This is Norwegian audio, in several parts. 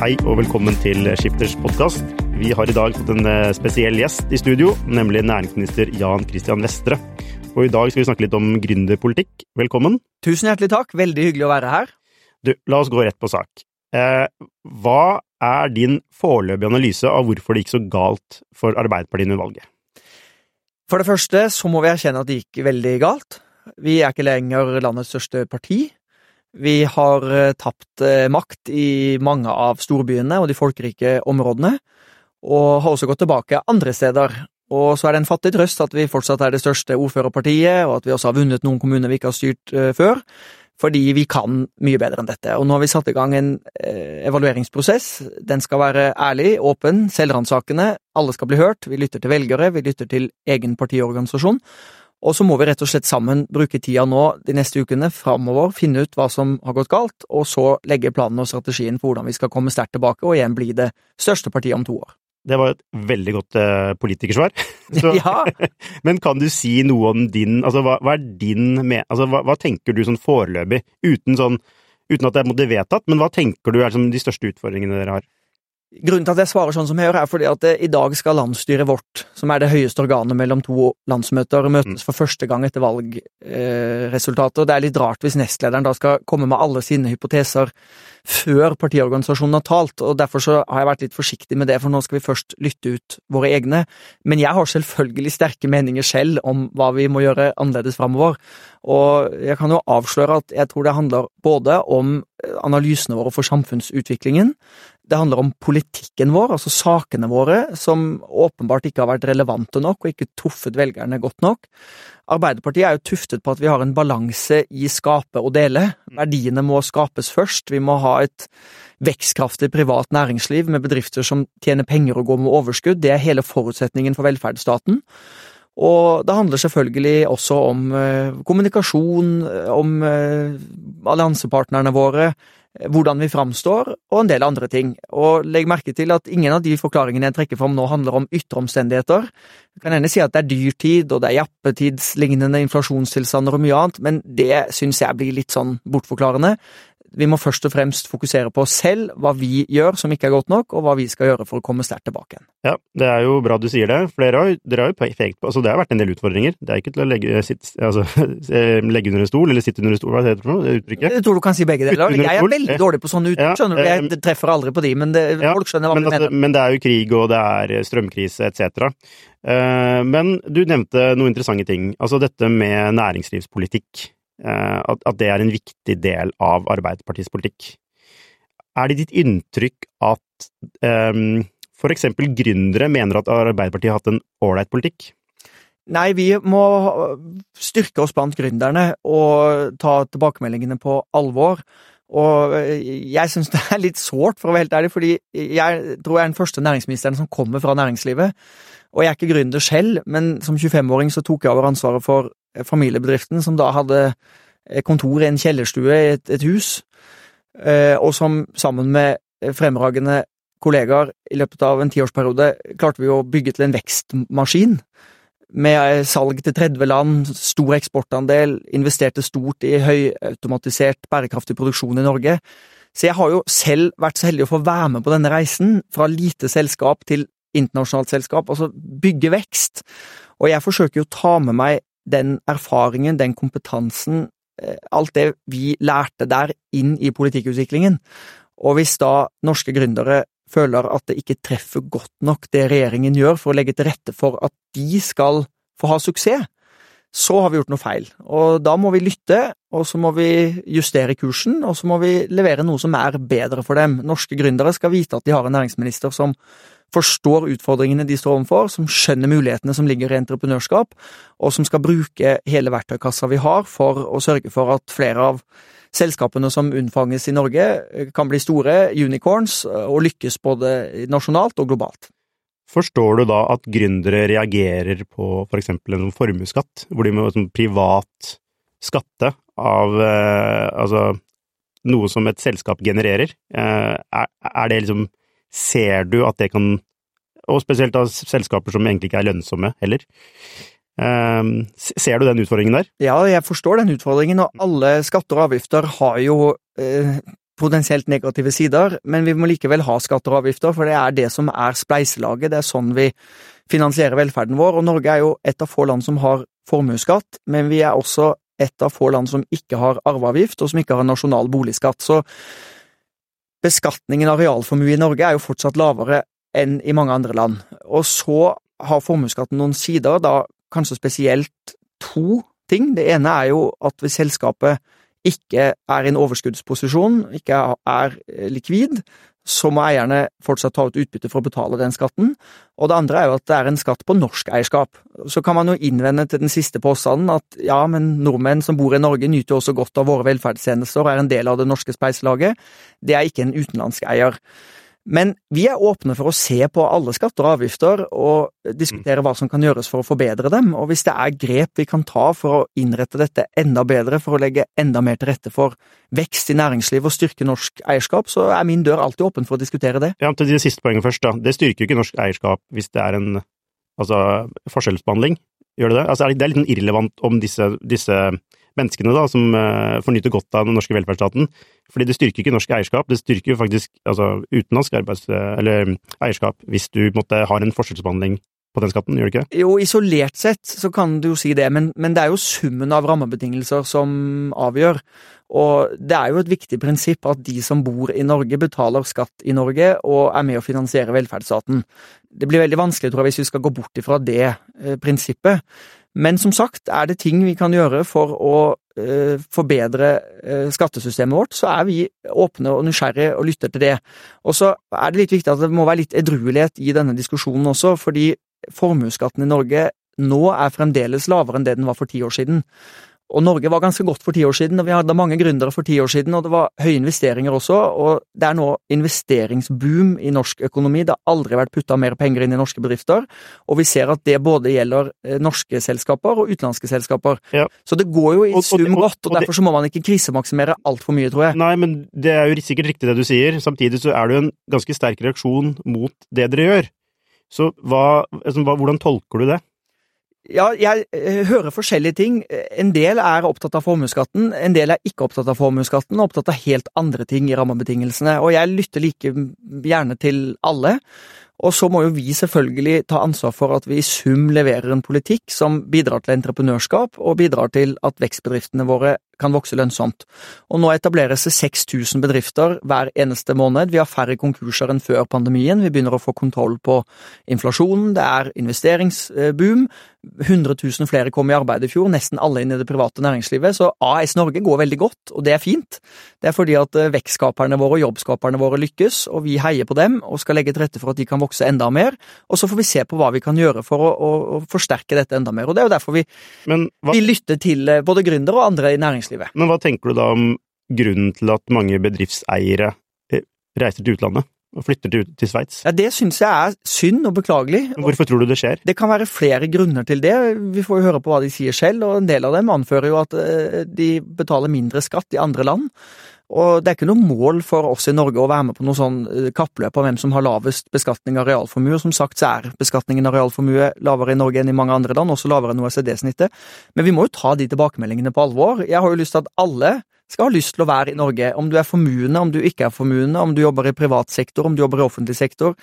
Hei og velkommen til Skifters podkast. Vi har i dag fått en eh, spesiell gjest i studio, nemlig næringsminister Jan Christian Vestre. Og i dag skal vi snakke litt om gründerpolitikk. Velkommen. Tusen hjertelig takk, veldig hyggelig å være her. Du, la oss gå rett på sak. Eh, hva er din foreløpige analyse av hvorfor det gikk så galt for Arbeiderpartiet med valget? For det første så må vi erkjenne at det gikk veldig galt. Vi er ikke lenger landets største parti. Vi har eh, tapt eh, makt i mange av storbyene og de folkerike områdene, og har også gått tilbake andre steder. Og så er det en fattig trøst at vi fortsatt er det største ordførerpartiet, og at vi også har vunnet noen kommuner vi ikke har styrt uh, før, fordi vi kan mye bedre enn dette. Og nå har vi satt i gang en evalueringsprosess. Den skal være ærlig, åpen, selvransakende. Alle skal bli hørt. Vi lytter til velgere, vi lytter til egen partiorganisasjon. Og så må vi rett og slett sammen bruke tida nå de neste ukene framover, finne ut hva som har gått galt, og så legge planen og strategien for hvordan vi skal komme sterkt tilbake og igjen bli det største partiet om to år. Det var et veldig godt uh, politikersvar. Så, ja. Men kan du si noe om din Altså, hva, hva er din med, altså, hva, hva, tenker du sånn foreløpig, uten sånn Uten at det er vedtatt, men hva tenker du er liksom, de største utfordringene dere har? Grunnen til at jeg svarer sånn som jeg gjør, er fordi at i dag skal landsstyret vårt, som er det høyeste organet mellom to landsmøter, møtes mm. for første gang etter valgresultatet. Eh, det er litt rart hvis nestlederen da skal komme med alle sine hypoteser før partiorganisasjonen har talt, og derfor så har jeg vært litt forsiktig med det, for nå skal vi først lytte ut våre egne. Men jeg har selvfølgelig sterke meninger selv om hva vi må gjøre annerledes framover. Og jeg kan jo avsløre at jeg tror det handler både om analysene våre for samfunnsutviklingen, det handler om politikken vår, altså sakene våre, som åpenbart ikke har vært relevante nok og ikke truffet velgerne godt nok. Arbeiderpartiet er jo tuftet på at vi har en balanse i skape og dele. Verdiene må skapes først. Vi må ha et vekstkraftig privat næringsliv med bedrifter som tjener penger og går med overskudd. Det er hele forutsetningen for velferdsstaten. Og det handler selvfølgelig også om eh, kommunikasjon, om eh, alliansepartnerne våre, hvordan vi framstår, og en del andre ting. Og legg merke til at ingen av de forklaringene jeg trekker fram nå handler om ytre omstendigheter. Jeg kan gjerne si at det er dyrtid, og det er jappetidslignende inflasjonstilstander og mye annet, men det syns jeg blir litt sånn bortforklarende. Vi må først og fremst fokusere på oss selv, hva vi gjør som ikke er godt nok, og hva vi skal gjøre for å komme sterkt tilbake igjen. Ja, det er jo bra du sier det, for dere har, dere har jo pekt på altså Det har vært en del utfordringer. Det er ikke til å legge, sitt, altså, legge under en stol, eller sitte under en stol, hva heter det for noe, uttrykket? Jeg tror du kan si begge deler. Jeg er veldig dårlig på sånne uttrykk, skjønner du. Jeg treffer aldri på de, men det, ja, folk skjønner hva men, du altså, mener. Men det er jo krig, og det er strømkrise etc. Eh, men du nevnte noen interessante ting. Altså dette med næringslivspolitikk. Eh, at, at det er en viktig del av Arbeiderpartiets politikk. Er det ditt inntrykk at um, for eksempel gründere mener at Arbeiderpartiet har hatt en ålreit politikk? Nei, vi må styrke oss blant gründerne og ta tilbakemeldingene på alvor. Og jeg syns det er litt sårt, for å være helt ærlig, fordi jeg tror jeg er den første næringsministeren som kommer fra næringslivet. Og jeg er ikke gründer selv, men som 25-åring så tok jeg over ansvaret for familiebedriften, som da hadde kontor i en kjellerstue i et, et hus, eh, og som sammen med fremragende kollegaer i løpet av en tiårsperiode klarte vi å bygge til en vekstmaskin. Med salg til 30 land, stor eksportandel, investerte stort i høyautomatisert, bærekraftig produksjon i Norge. Så jeg har jo selv vært så heldig å få være med på denne reisen, fra lite selskap til internasjonalt selskap, altså bygge vekst. Og jeg forsøker jo å ta med meg den erfaringen, den kompetansen, alt det vi lærte der, inn i politikkutviklingen. Og hvis da norske gründere føler at det ikke treffer godt nok det regjeringen gjør for å legge til rette for at de skal få ha suksess, så har vi gjort noe feil. Og da må vi lytte, og så må vi justere kursen, og så må vi levere noe som er bedre for dem. Norske gründere skal vite at de har en næringsminister som forstår utfordringene de står overfor, som skjønner mulighetene som ligger i entreprenørskap, og som skal bruke hele verktøykassa vi har for å sørge for at flere av selskapene som unnfanges i Norge, kan bli store unicorns og lykkes både nasjonalt og globalt. Forstår du da at gründere reagerer på for eksempel en formuesskatt, hvor de må sånn, privat skatte av eh, altså noe som et selskap genererer? Eh, er, er, det liksom Ser du at det kan Og spesielt av selskaper som egentlig ikke er lønnsomme heller. Eh, ser du den utfordringen der? Ja, jeg forstår den utfordringen, og alle skatter og avgifter har jo eh, potensielt negative sider, men vi må likevel ha skatter og avgifter, for det er det som er spleiselaget, det er sånn vi finansierer velferden vår, og Norge er jo et av få land som har formuesskatt, men vi er også et av få land som ikke har arveavgift, og som ikke har nasjonal boligskatt. Så beskatningen av realformue i Norge er jo fortsatt lavere enn i mange andre land. Og så har formuesskatten noen sider, da kanskje spesielt to ting. Det ene er jo at hvis selskapet ikke er i en overskuddsposisjon, ikke er likvid, så må eierne fortsatt ta ut utbytte for å betale den skatten. Og det andre er jo at det er en skatt på norsk eierskap. Så kan man jo innvende til den siste påstanden at ja, men nordmenn som bor i Norge nyter også godt av våre velferdstjenester og er en del av det norske spleiselaget. Det er ikke en utenlandsk eier. Men vi er åpne for å se på alle skatter og avgifter og diskutere hva som kan gjøres for å forbedre dem, og hvis det er grep vi kan ta for å innrette dette enda bedre, for å legge enda mer til rette for vekst i næringslivet og styrke norsk eierskap, så er min dør alltid åpen for å diskutere det. Ja, til det siste poenget først, da. Det styrker jo ikke norsk eierskap hvis det er en altså, forskjellsbehandling, gjør det det? Altså, det er litt irrelevant om disse, disse menneskene da, som uh, får nyte godt av den norske velferdsstaten. Fordi det styrker ikke norsk eierskap, det styrker faktisk altså, utenlandsk arbeids, eller, eierskap hvis du måtte, har en forskjellsbehandling på den skatten, gjør det ikke? Jo, isolert sett så kan du jo si det, men, men, det er jo summen av rammebetingelser som avgjør. Og det er jo et viktig prinsipp at de som bor i Norge, betaler skatt i Norge og er med å finansiere velferdsstaten. Det blir veldig vanskelig, tror jeg, hvis vi skal gå bort ifra det eh, prinsippet. Men som sagt, er det ting vi kan gjøre for å uh, forbedre uh, skattesystemet vårt, så er vi åpne og nysgjerrige og lytter til det. Og så er det litt viktig at det må være litt edruelighet i denne diskusjonen også, fordi formuesskatten i Norge nå er fremdeles lavere enn det den var for ti år siden. Og Norge var ganske godt for ti år siden, og vi hadde mange gründere for ti år siden, og det var høye investeringer også, og det er nå investeringsboom i norsk økonomi. Det har aldri vært putta mer penger inn i norske bedrifter, og vi ser at det både gjelder eh, norske selskaper og utenlandske selskaper. Ja. Så det går jo i sum godt, og, derfor så må man ikke krisemaksimere altfor mye, tror jeg. Nei, men det er jo sikkert riktig det du sier. Samtidig så er det jo en ganske sterk reaksjon mot det dere gjør. Så hva, altså, hvordan tolker du det? Ja, jeg eh, hører forskjellige ting. En del er opptatt av formuesskatten, en del er ikke opptatt av formuesskatten, og opptatt av helt andre ting i rammebetingelsene. Og jeg lytter like gjerne til alle. Og så må jo vi selvfølgelig ta ansvar for at vi i sum leverer en politikk som bidrar til entreprenørskap, og bidrar til at vekstbedriftene våre kan vokse lønnsomt. Og nå etableres det 6000 bedrifter hver eneste måned. Vi har færre konkurser enn før pandemien. Vi begynner å få kontroll på inflasjonen. Det er investeringsboom. 100 000 flere kom i arbeid i fjor, nesten alle inn i det private næringslivet. Så AS Norge går veldig godt, og det er fint. Det er fordi at eh, vekstskaperne våre og jobbskaperne våre lykkes, og vi heier på dem og skal legge til rette for at de kan vokse enda mer. Og så får vi se på hva vi kan gjøre for å, å, å forsterke dette enda mer. Og det er jo derfor vi, hva... vi lytter til eh, både gründere og andre i næringslivet næringslivet. Men hva tenker du da om grunnen til at mange bedriftseiere eh, reiser til utlandet? og flytter til, til Sveits? Ja, Det syns jeg er synd og beklagelig. Hvorfor tror du det skjer? Det kan være flere grunner til det. Vi får jo høre på hva de sier selv, og en del av dem anfører jo at eh, de betaler mindre skatt i andre land. Og det er ikke noe mål for oss i Norge å være med på noe sånn eh, kappløp om hvem som har lavest beskatning av realformue. Som sagt så er beskatningen av realformue lavere i Norge enn i mange andre land, også lavere enn OECD-snittet. Men vi må jo ta de tilbakemeldingene på alvor. Jeg har jo lyst til at alle skal ha lyst til å være i Norge. Om du er formuende, om du ikke er formuende, om du jobber i privat sektor, om du jobber i offentlig sektor,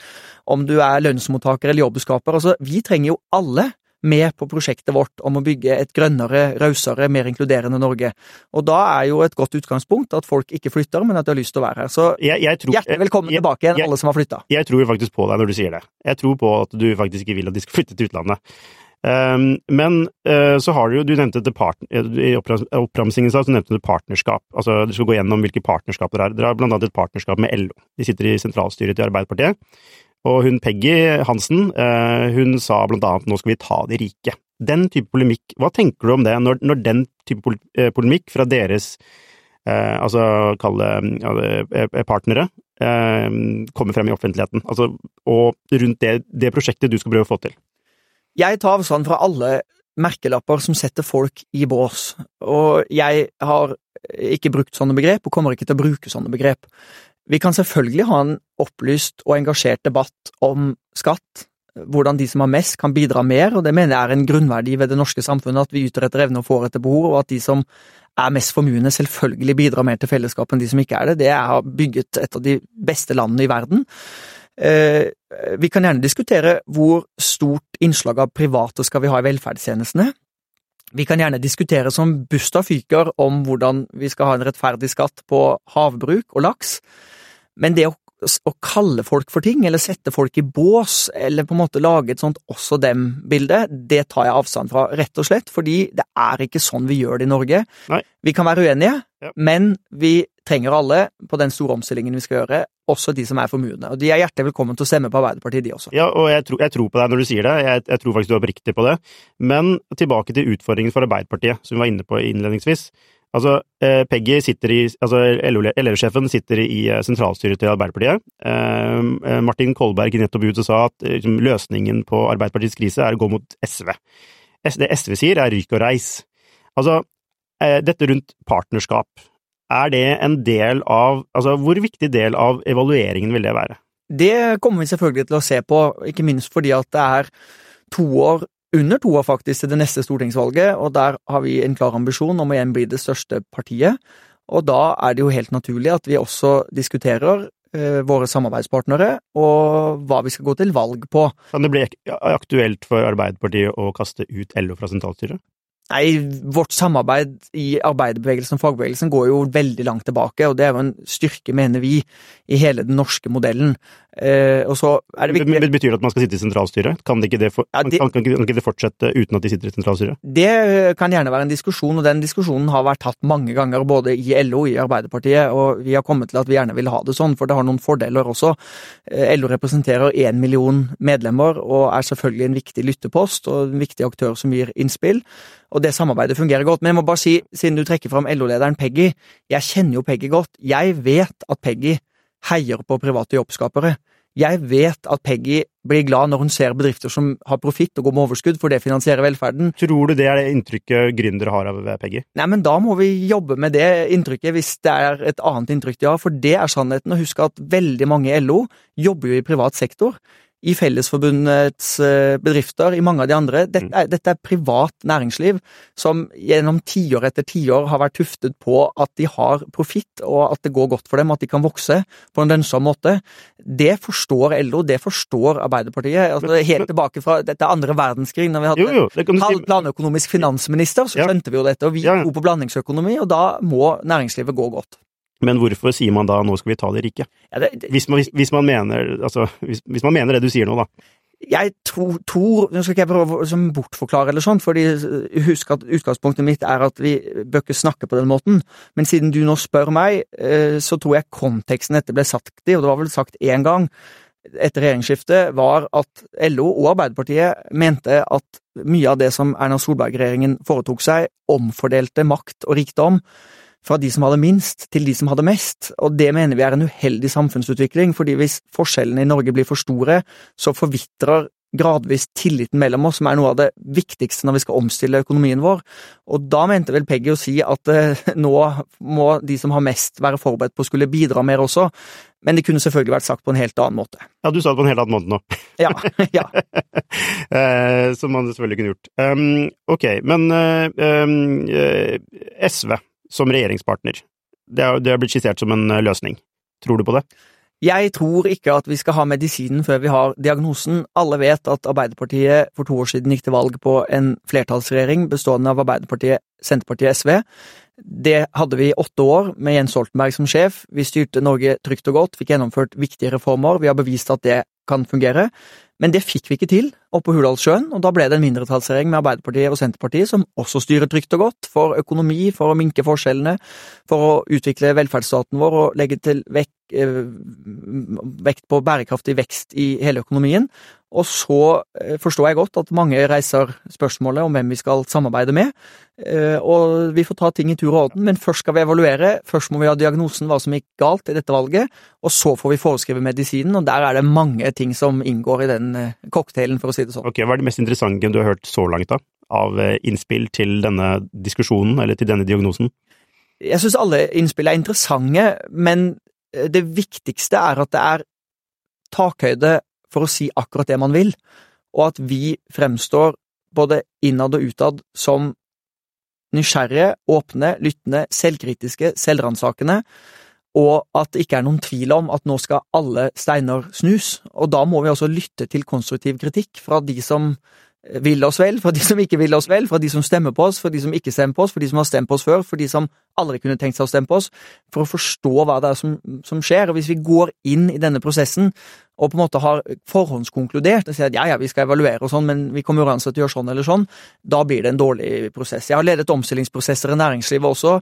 om du er lønnsmottaker eller jobbskaper. Altså, vi trenger jo alle med på prosjektet vårt om å bygge et grønnere, rausere, mer inkluderende Norge. Og da er jo et godt utgangspunkt at folk ikke flytter, men at de har lyst til å være her. Så jeg, jeg tror, hjertelig velkommen jeg, tilbake igjen, alle som har flytta. Jeg tror faktisk på deg når du sier det. Jeg tror på at du faktisk ikke vil at de skal flytte til utlandet. Um, men uh, så har du jo Du nevnte det part, I oppramsingen så nevnte du partnerskap. Altså Du skal gå gjennom hvilke partnerskap dere er. Dere har blant annet et partnerskap med LO. De sitter i sentralstyret til Arbeiderpartiet. Og hun Peggy Hansen, uh, hun sa blant annet 'nå skal vi ta de rike'. Den type polemikk, hva tenker du om det, når, når den type eh, polemikk fra deres eh, altså kall det ja, eh, partnere, eh, kommer frem i offentligheten? Altså, og rundt det, det prosjektet du skal prøve å få til? Jeg tar avstand fra alle merkelapper som setter folk i bås, og jeg har ikke brukt sånne begrep, og kommer ikke til å bruke sånne begrep. Vi kan selvfølgelig ha en opplyst og engasjert debatt om skatt, hvordan de som har mest kan bidra mer, og det mener jeg er en grunnverdi ved det norske samfunnet, at vi yter etter evne og får etter behov, og at de som er mest formuende selvfølgelig bidrar mer til fellesskapet enn de som ikke er det. Det har bygget et av de beste landene i verden. Eh, vi kan gjerne diskutere hvor stort innslag av private skal vi ha i velferdstjenestene. Vi kan gjerne diskutere som busta fyker om hvordan vi skal ha en rettferdig skatt på havbruk og laks, men det å, å kalle folk for ting, eller sette folk i bås, eller på en måte lage et sånt også dem-bilde, det tar jeg avstand fra, rett og slett, fordi det er ikke sånn vi gjør det i Norge. Nei. Vi kan være uenige, Ja. men vi trenger alle på den store omstillingen vi skal gjøre, også de som er formuende. Og de er hjertelig velkommen til å stemme på Arbeiderpartiet, de også. Ja, og jeg, tror- jeg tror på deg når du sier det, jeg, jeg tror faktisk du er oppriktig på det. Men tilbake til utfordringen for Arbeiderpartiet, som vi var inne på innledningsvis. Altså, eh, Peggy sitter i Altså, LO-sjefen sitter i eh, sentralstyret til Arbeiderpartiet. Eh, eh, Martin Kolberg gikk nettopp ut og sa at eh, liksom, løsningen på Arbeiderpartiets krise er å gå mot SV. Det SV sier, er ryk og reis. Altså, eh, dette rundt partnerskap, er det en del av Altså, hvor viktig del av evalueringen vil det være? Det kommer vi selvfølgelig til å se på, ikke minst fordi at det er to år, under to år faktisk, til det neste stortingsvalget, og der har vi en klar ambisjon om å igjen bli det største partiet. Og da er det jo helt naturlig at vi også diskuterer eh, våre samarbeidspartnere og hva vi skal gå til valg på. Kan det bli aktuelt for Arbeiderpartiet å kaste ut LO fra sentralstyret? Nei, vårt samarbeid i arbeiderbevegelsen og fagbevegelsen går jo veldig langt tilbake, og det er jo en styrke, mener vi, i hele den norske modellen. Eh, og så er det viktig Men Betyr det at man skal sitte i sentralstyret? Kan, det ikke det for, Ja, det- kan, kan, kan ikke det fortsette uten at de sitter i sentralstyret? Det kan gjerne være en diskusjon, og den diskusjonen har vært tatt mange ganger både i LO og i Arbeiderpartiet, og vi har kommet til at vi gjerne vil ha det sånn, for det har noen fordeler også. Eh, LO representerer én million medlemmer og er selvfølgelig en viktig lyttepost og en viktig aktør som gir innspill, og det samarbeidet fungerer godt. Men jeg må bare si, siden du trekker fram LO-lederen Peggy, jeg kjenner jo Peggy godt. Jeg vet at Peggy heier på private jobbskapere. Jeg vet at Peggy blir glad når hun ser bedrifter som har profitt og går med overskudd, for det finansierer velferden. Tror du det er det inntrykket gründere har av Peggy? Nei, men da må vi jobbe med det inntrykket, hvis det er et annet inntrykk de har, for det er sannheten. Og husk at veldig mange i LO jobber jo i privat sektor. I Fellesforbundets eh, bedrifter, i mange av de andre. Dette er, dette er privat næringsliv som gjennom tiår etter tiår har vært tuftet på at de har profitt, og at det går godt for dem, at de kan vokse på en lønnsom måte. Det forstår LO, det forstår Arbeiderpartiet. Altså, helt tilbake fra dette andre verdenskrig, når vi hadde Jo, jo, planøkonomisk finansminister, så skjønte vi jo dette. Og vi ja. på blandingsøkonomi, og da må næringslivet gå godt. Men hvorfor sier man da 'nå skal vi ta de rike'? Ja, det, det, Hvis man, hvis, hvis man mener altså, hvis, hvis man mener det du sier nå, da. jeg tror, tror Nå skal ikke jeg prøve å bortforklare eller sånn, fordi eh, husk at utgangspunktet mitt er at vi bør ikke snakke på den måten. Men siden du nå spør meg, eh, så tror jeg konteksten dette ble sagt i, og det var vel sagt én gang etter regjeringsskiftet, var at LO og Arbeiderpartiet mente at mye av det som Erna Solberg-regjeringen foretok seg, omfordelte makt og rikdom fra de som hadde minst, til de som hadde mest. Og det mener vi er en uheldig samfunnsutvikling, fordi hvis forskjellene i Norge blir for store, så forvitrer gradvis tilliten mellom oss, som er noe av det viktigste når vi skal omstille økonomien vår. Og da mente vel Peggy å si at eh, nå må de som har mest være forberedt på å skulle bidra mer også, men det kunne selvfølgelig vært sagt på en helt annen måte. Ja, du sa det på en helt annen måte nå. Ja, ja. eh, som man selvfølgelig kunne gjort. Um, ok, men um, eh, SV som regjeringspartner, det har, det har blitt skissert som en eh, løsning. Tror du på det? Jeg tror ikke at vi skal ha medisinen før vi har diagnosen. Alle vet at Arbeiderpartiet for to år siden gikk til valg på en flertallsregjering bestående av Arbeiderpartiet, Senterpartiet og SV. Det hadde vi i åtte år med Jens Stoltenberg som sjef. Vi styrte Norge trygt og godt, fikk gjennomført viktige reformer. Vi har bevist at det kan fungere. Men det fikk vi ikke til oppe på Hurdalssjøen, og da ble det en mindretallsregjering med Arbeiderpartiet og Senterpartiet som også styrer trygt og godt, for økonomi, for å minke forskjellene, for å utvikle velferdsstaten vår og legge til vekk, eh, vekt på bærekraftig vekst i hele økonomien. Og så eh, forstår jeg godt at mange reiser spørsmålet om hvem vi skal samarbeide med, eh, og vi får ta ting i tur og orden, men først skal vi evaluere, først må vi ha diagnosen hva som gikk galt i dette valget, og så får vi foreskrive medisinen, og der er det mange ting som inngår i den cocktailen, for å si det sånn. Ok, Hva er det mest interessante du har hørt så langt, da? Av innspill til denne diskusjonen, eller til denne diagnosen? Jeg syns alle innspill er interessante, men det viktigste er at det er takhøyde for å si akkurat det man vil, og at vi fremstår både innad og utad som nysgjerrige, åpne, lyttende, selvkritiske, selvransakende, og at det ikke er noen tvil om at nå skal alle steiner snus, og da må vi også lytte til konstruktiv kritikk fra de som vil oss vel, fra de som ikke vil oss vel, fra de som stemmer på oss, fra de som ikke stemmer på oss, fra de som har stemt på oss før, for de som aldri kunne tenkt seg å stemme på oss, for å forstå hva det er som, som skjer. Og hvis vi går inn i denne prosessen og på en måte har forhåndskonkludert og sier at ja, ja, vi skal evaluere og sånn, men vi kommer uansett til å gjøre sånn eller sånn, da blir det en dårlig prosess. Jeg har ledet omstillingsprosesser i næringslivet også,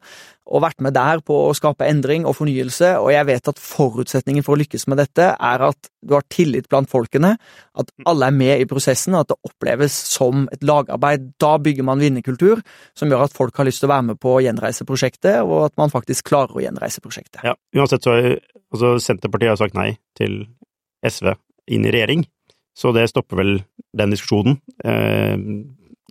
og vært med der på å skape endring og fornyelse, og jeg vet at forutsetningen for å lykkes med dette er at du har tillit blant folkene, at alle er med i prosessen, at det oppleves som et lagarbeid. Da bygger man vinnerkultur, som gjør at folk har lyst til å være med på å gjenreise prosjektet, og at man faktisk klarer å gjenreise prosjektet. Ja, uansett så har altså Senterpartiet har sagt nei til SV inn i regjering, så det stopper vel den diskusjonen eh,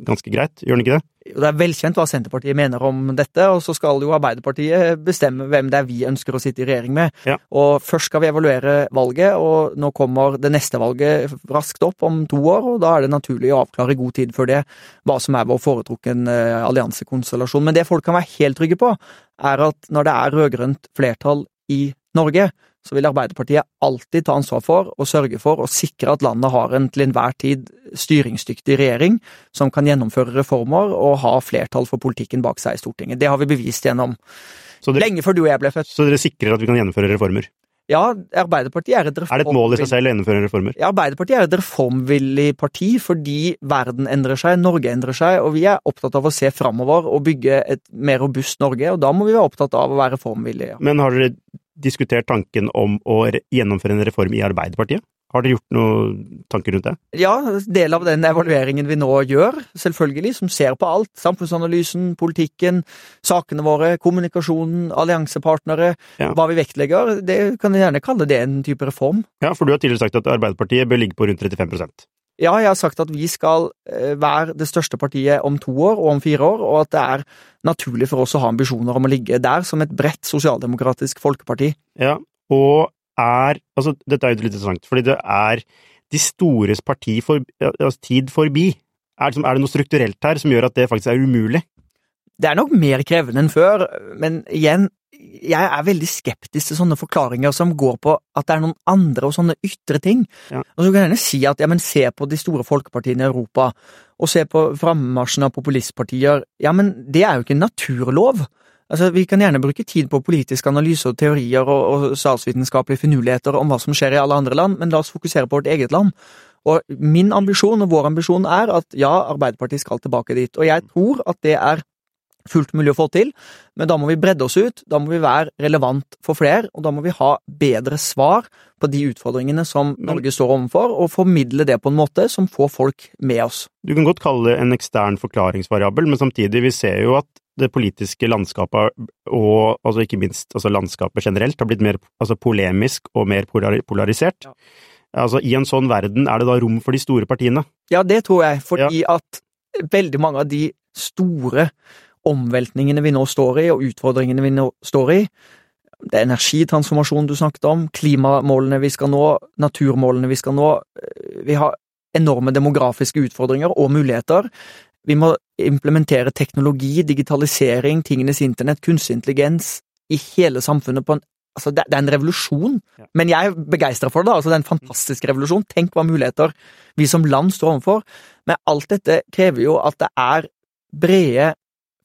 ganske greit, gjør den ikke det? Det er velkjent hva Senterpartiet mener om dette, og så skal jo Arbeiderpartiet bestemme hvem det er vi ønsker å sitte i regjering med. Ja. Og først skal vi evaluere valget, og nå kommer det neste valget raskt opp om to år, og da er det naturlig å avklare i god tid før det hva som er vår foretrukken eh, alliansekonstellasjon. Men det folk kan være helt trygge på, er at når det er rød-grønt flertall i Norge, så vil Arbeiderpartiet alltid ta ansvar for og sørge for å sikre at landet har en til enhver tid styringsdyktig regjering som kan gjennomføre reformer og ha flertall for politikken bak seg i Stortinget. Det har vi bevist gjennom dere, lenge før du og jeg ble født. Så dere sikrer at vi kan gjennomføre reformer? Ja, Arbeiderpartiet er et reform... Er det et mål i seg selv å gjennomføre reformer? Ja, Arbeiderpartiet er et reformvillig parti fordi verden endrer seg, Norge endrer seg, og vi er opptatt av å se framover og bygge et mer robust Norge, og da må vi være opptatt av å være reformvillige. Ja. Men har dere diskutert tanken om å gjennomføre en reform i Arbeiderpartiet? Har dere gjort noen tanker rundt det? Ja, del av den evalueringen vi nå gjør, selvfølgelig, som ser på alt. Samfunnsanalysen, politikken, sakene våre, kommunikasjonen, alliansepartnere, Ja. hva vi vektlegger. Det kan vi gjerne kalle det en type reform. Ja, for du har tidligere sagt at Arbeiderpartiet bør ligge på rundt 35 Ja, jeg har sagt at vi skal eh, være det største partiet om to år og om fire år, og at det er naturlig for oss å ha ambisjoner om å ligge der som et bredt sosialdemokratisk folkeparti. Ja, og er Altså, dette er jo litt interessant, fordi det er de stores parti for, altså, tid forbi. Er det, er det noe strukturelt her som gjør at det faktisk er umulig? Det er nok mer krevende enn før, men igjen, jeg er veldig skeptisk til sånne forklaringer som går på at det er noen andre og sånne ytre ting. Ja. Og så kan jeg gjerne si at ja, men se på de store folkepartiene i Europa, og se på frammarsjen av populistpartier. Ja, men det er jo ikke en naturlov. Altså, Vi kan gjerne bruke tid på politisk analyse og teorier og, og statsvitenskapelige finurligheter om hva som skjer i alle andre land, men la oss fokusere på vårt eget land. Og min ambisjon og vår ambisjon er at ja, Arbeiderpartiet skal tilbake dit. Og jeg tror at det er fullt mulig å få til, men da må vi bredde oss ut, da må vi være relevant for flere, og da må vi ha bedre svar på de utfordringene som Norge står overfor, og formidle det på en måte som får folk med oss. Du kan godt kalle det en ekstern forklaringsvariabel, men samtidig, vi ser jo at det politiske landskapet, og altså ikke minst altså landskapet generelt, har blitt mer altså polemisk og mer polarisert. Ja. Altså, I en sånn verden er det da rom for de store partiene? Ja, det tror jeg, fordi at veldig mange av de store omveltningene vi nå står i, og utfordringene vi nå står i, det er energitransformasjonen du snakket om, klimamålene vi skal nå, naturmålene vi skal nå, vi har enorme demografiske utfordringer og muligheter. Vi må implementere teknologi, digitalisering, tingenes internett, kunstig intelligens i hele samfunnet på en Altså, det, det er en revolusjon, men jeg er begeistra for det. altså Det er en fantastisk revolusjon. Tenk hva muligheter vi som land står overfor. Men alt dette krever jo at det er brede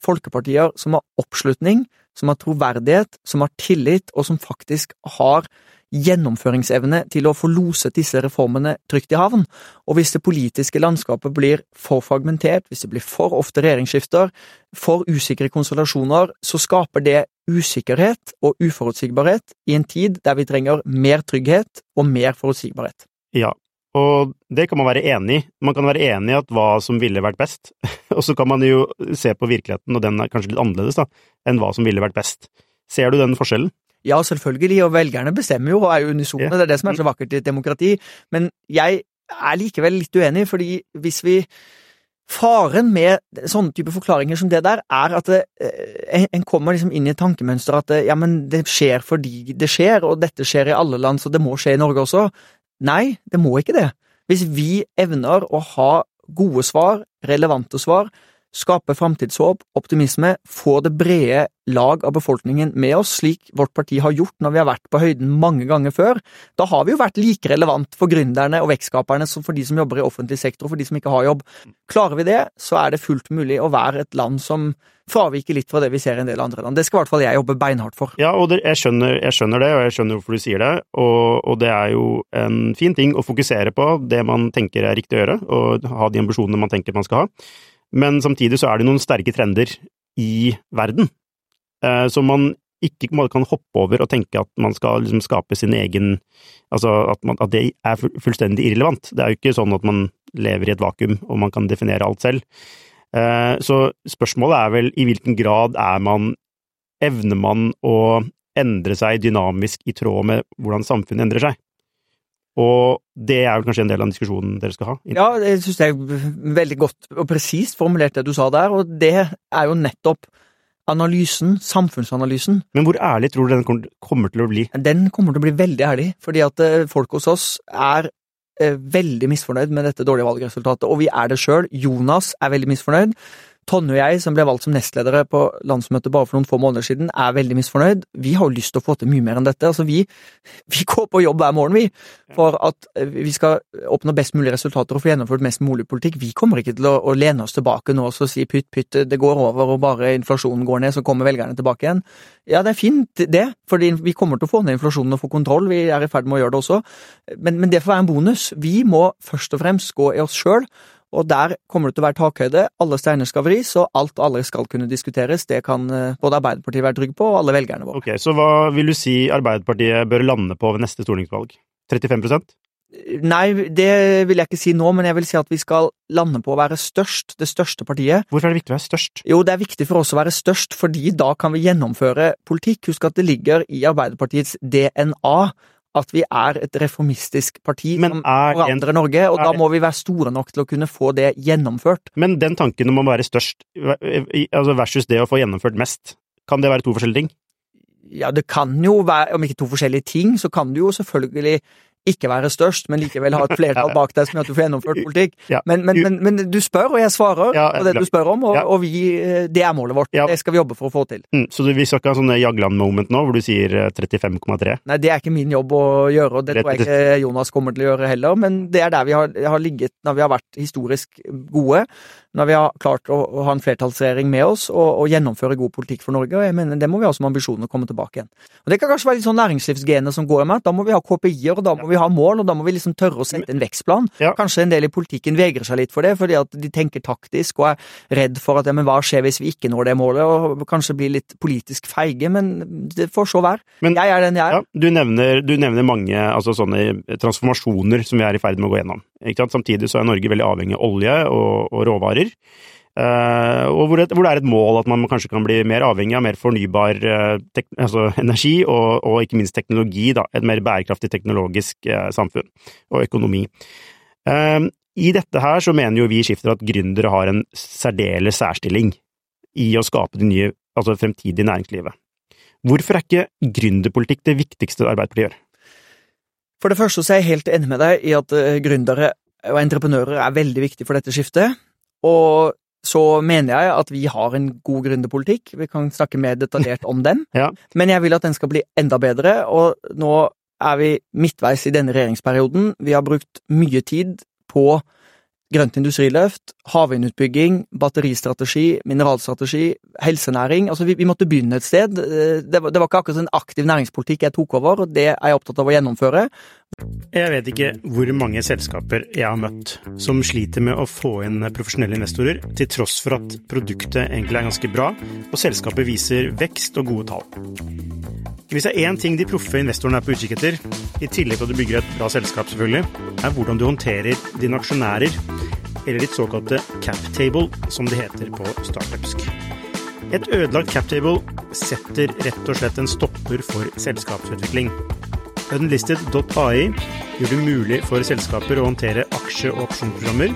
folkepartier som har oppslutning, som har troverdighet, som har tillit, og som faktisk har gjennomføringsevne til å få loset disse reformene trygt i havn. Og hvis det politiske landskapet blir for fragmentert, hvis det blir for ofte regjeringsskifter, for usikre konstellasjoner, så skaper det usikkerhet og uforutsigbarhet i en tid der vi trenger mer trygghet og mer forutsigbarhet. Ja, og det kan man være enig i. Man kan være enig i at hva som ville vært best, og så kan man jo se på virkeligheten, og den er kanskje litt annerledes da, enn hva som ville vært best. Ser du den forskjellen? Ja, selvfølgelig, og velgerne bestemmer jo og er jo unisone, Ja. det er det som er så vakkert i et demokrati. Men jeg er likevel litt uenig, fordi hvis vi Faren med sånne type forklaringer som det der, er at det, eh, en- en kommer liksom inn i et tankemønster at det, ja, men det skjer fordi det skjer, og dette skjer i alle land, så det må skje i Norge også. Nei, det må ikke det. Hvis vi evner å ha gode svar, relevante svar, skape framtidshåp, optimisme, få det brede lag av befolkningen med oss, slik vårt parti har gjort når vi har vært på høyden mange ganger før, da har vi jo vært like relevant for gründerne og vekstskaperne som for de som jobber i offentlig sektor og for de som ikke har jobb. Klarer vi det, så er det fullt mulig å være et land som fraviker litt fra det vi ser i en del andre land. Det skal i hvert fall jeg jobbe beinhardt for. Ja, og det, jeg, skjønner, jeg skjønner det, og jeg skjønner hvorfor du sier det, og, og det er jo en fin ting å fokusere på det man tenker er riktig å gjøre, og ha de ambisjonene man tenker man skal ha. Men samtidig så er det noen sterke trender i verden, eh, som man ikke kan hoppe over og tenke at man skal liksom skape sin egen Altså at, man, at det er fullstendig irrelevant. Det er jo ikke sånn at man lever i et vakuum og man kan definere alt selv. Eh, Så spørsmålet er vel i hvilken grad er man Evner man å endre seg dynamisk i tråd med hvordan samfunnet endrer seg? Og det er vel kanskje en del av diskusjonen dere skal ha? Ja, det syns jeg er veldig godt og presist formulert det du sa der, og det er jo nettopp analysen, samfunnsanalysen. Men hvor ærlig tror du den kommer- kommer til å bli? Den kommer til å bli veldig ærlig, fordi at eh, folk hos oss er eh, veldig misfornøyd med dette dårlige valgresultatet, og vi er det sjøl. Jonas er veldig misfornøyd. Tonje og jeg, som ble valgt som nestledere på landsmøtet bare for noen få måneder siden, er veldig misfornøyd. Vi har jo lyst til å få til mye mer enn dette. Altså, vi, vi går på jobb hver morgen, vi, for at eh, vi skal oppnå best mulig resultater og få gjennomført mest mulig politikk. Vi kommer ikke til å, å lene oss tilbake nå og si pytt, pytt, det går over og bare inflasjonen går ned, så kommer velgerne tilbake igjen. Ja, det er fint det, for vi kommer til å få ned inflasjonen og få kontroll, vi er i ferd med å gjøre det også, men, men det får være en bonus. Vi må først og fremst gå i oss sjøl, og der kommer det til å være takhøyde. Alle steiner skal vris, og alt og alle skal kunne diskuteres. Det kan eh, både Arbeiderpartiet være trygg på, og alle velgerne våre. Ok, Så hva vil du si Arbeiderpartiet bør lande på ved neste stortingsvalg? 35% Nei, det vil jeg ikke si nå, men jeg vil si at vi skal lande på å være størst, det største partiet. Hvorfor er det viktig å være størst? Jo, det er viktig for oss å være størst, fordi da kan vi gjennomføre politikk. Husk at det ligger i Arbeiderpartiets DNA at vi er et reformistisk parti Men som er en- forandrer Norge, og er- da må vi være store nok til å kunne få det gjennomført. Men den tanken om å være størst altså versus det å få gjennomført mest, kan det være to forskjellige ting? Ja, det kan jo være, om ikke to forskjellige ting, så kan det jo selvfølgelig ikke være størst, men likevel ha et flertall bak deg som gjør at du får gjennomført politikk. Men, men, men, men du spør, og jeg svarer Ja, på det du spør om, og, og vi, eh, det er målet vårt. Det skal vi jobbe for å få til. Mm, så du, vi skal ikke ha sånne Jagland-moment nå, hvor du sier eh, 35,3? Nei, det er ikke min jobb å gjøre, og det tror jeg ikke Jonas kommer til å gjøre heller, men det er der vi har, har ligget når vi har vært historisk gode, når vi har klart å, å ha en flertallsregjering med oss og, og gjennomføre god politikk for Norge, og jeg mener det må vi ha som ambisjon å komme tilbake igjen. Og Det kan kanskje være litt sånn næringslivsgenet som går med, da må vi ha KPI-er, og da må vi ha mål, og da må vi liksom tørre å sette en vekstplan. Ja. Kanskje en del i politikken vegrer seg litt for det, fordi at de tenker taktisk og er redd for at ja, men hva skjer hvis vi ikke når det målet, og kanskje blir litt politisk feige, men det får så være. Men- jeg er den jeg er. Ja, du nevner, du nevner mange altså, sånne transformasjoner som vi er i ferd med å gå gjennom. Samtidig så er Norge veldig avhengig av olje og, og råvarer. Eh, og hvor det, hvor det er et mål at man kanskje kan bli mer avhengig av mer fornybar eh, tek, altså energi, og, og ikke minst teknologi. Da, et mer bærekraftig teknologisk eh, samfunn og økonomi. Eh, I dette her så mener jo vi Skifter at gründere har en særdeles særstilling i å skape det nye, altså fremtidige næringslivet. Hvorfor er ikke gründerpolitikk det viktigste Arbeiderpartiet gjør? For det første så er jeg helt enig med deg i at eh, gründere og entreprenører er veldig viktig for dette skiftet. Og så mener jeg at vi har en god gründerpolitikk. Vi kan snakke mer detaljert om den. ja. Men jeg vil at den skal bli enda bedre, og nå er vi midtveis i denne regjeringsperioden. Vi har brukt mye tid på grønt industriløft, havvindutbygging, batteristrategi, mineralstrategi, helsenæring. Altså, vi, vi, måtte begynne et sted. Det var, det var ikke akkurat en aktiv næringspolitikk jeg tok over, og det er jeg opptatt av å gjennomføre. Jeg vet ikke hvor mange selskaper jeg har møtt som sliter med å få inn profesjonelle investorer, til tross for at produktet egentlig er ganske bra, og selskapet viser vekst og gode tall. Hvis det er én ting de proffe investorene er på utkikk etter, i tillegg til at du bygger et bra selskap, selvfølgelig, er hvordan du håndterer dine aksjonærer, eller ditt såkalte captable, som det heter på startupsk. Et ødelagt captable setter rett og slett en stopper for selskapsutvikling. Unlisted.ai gjør det mulig for selskaper å håndtere aksje- og opsjonsprogrammer,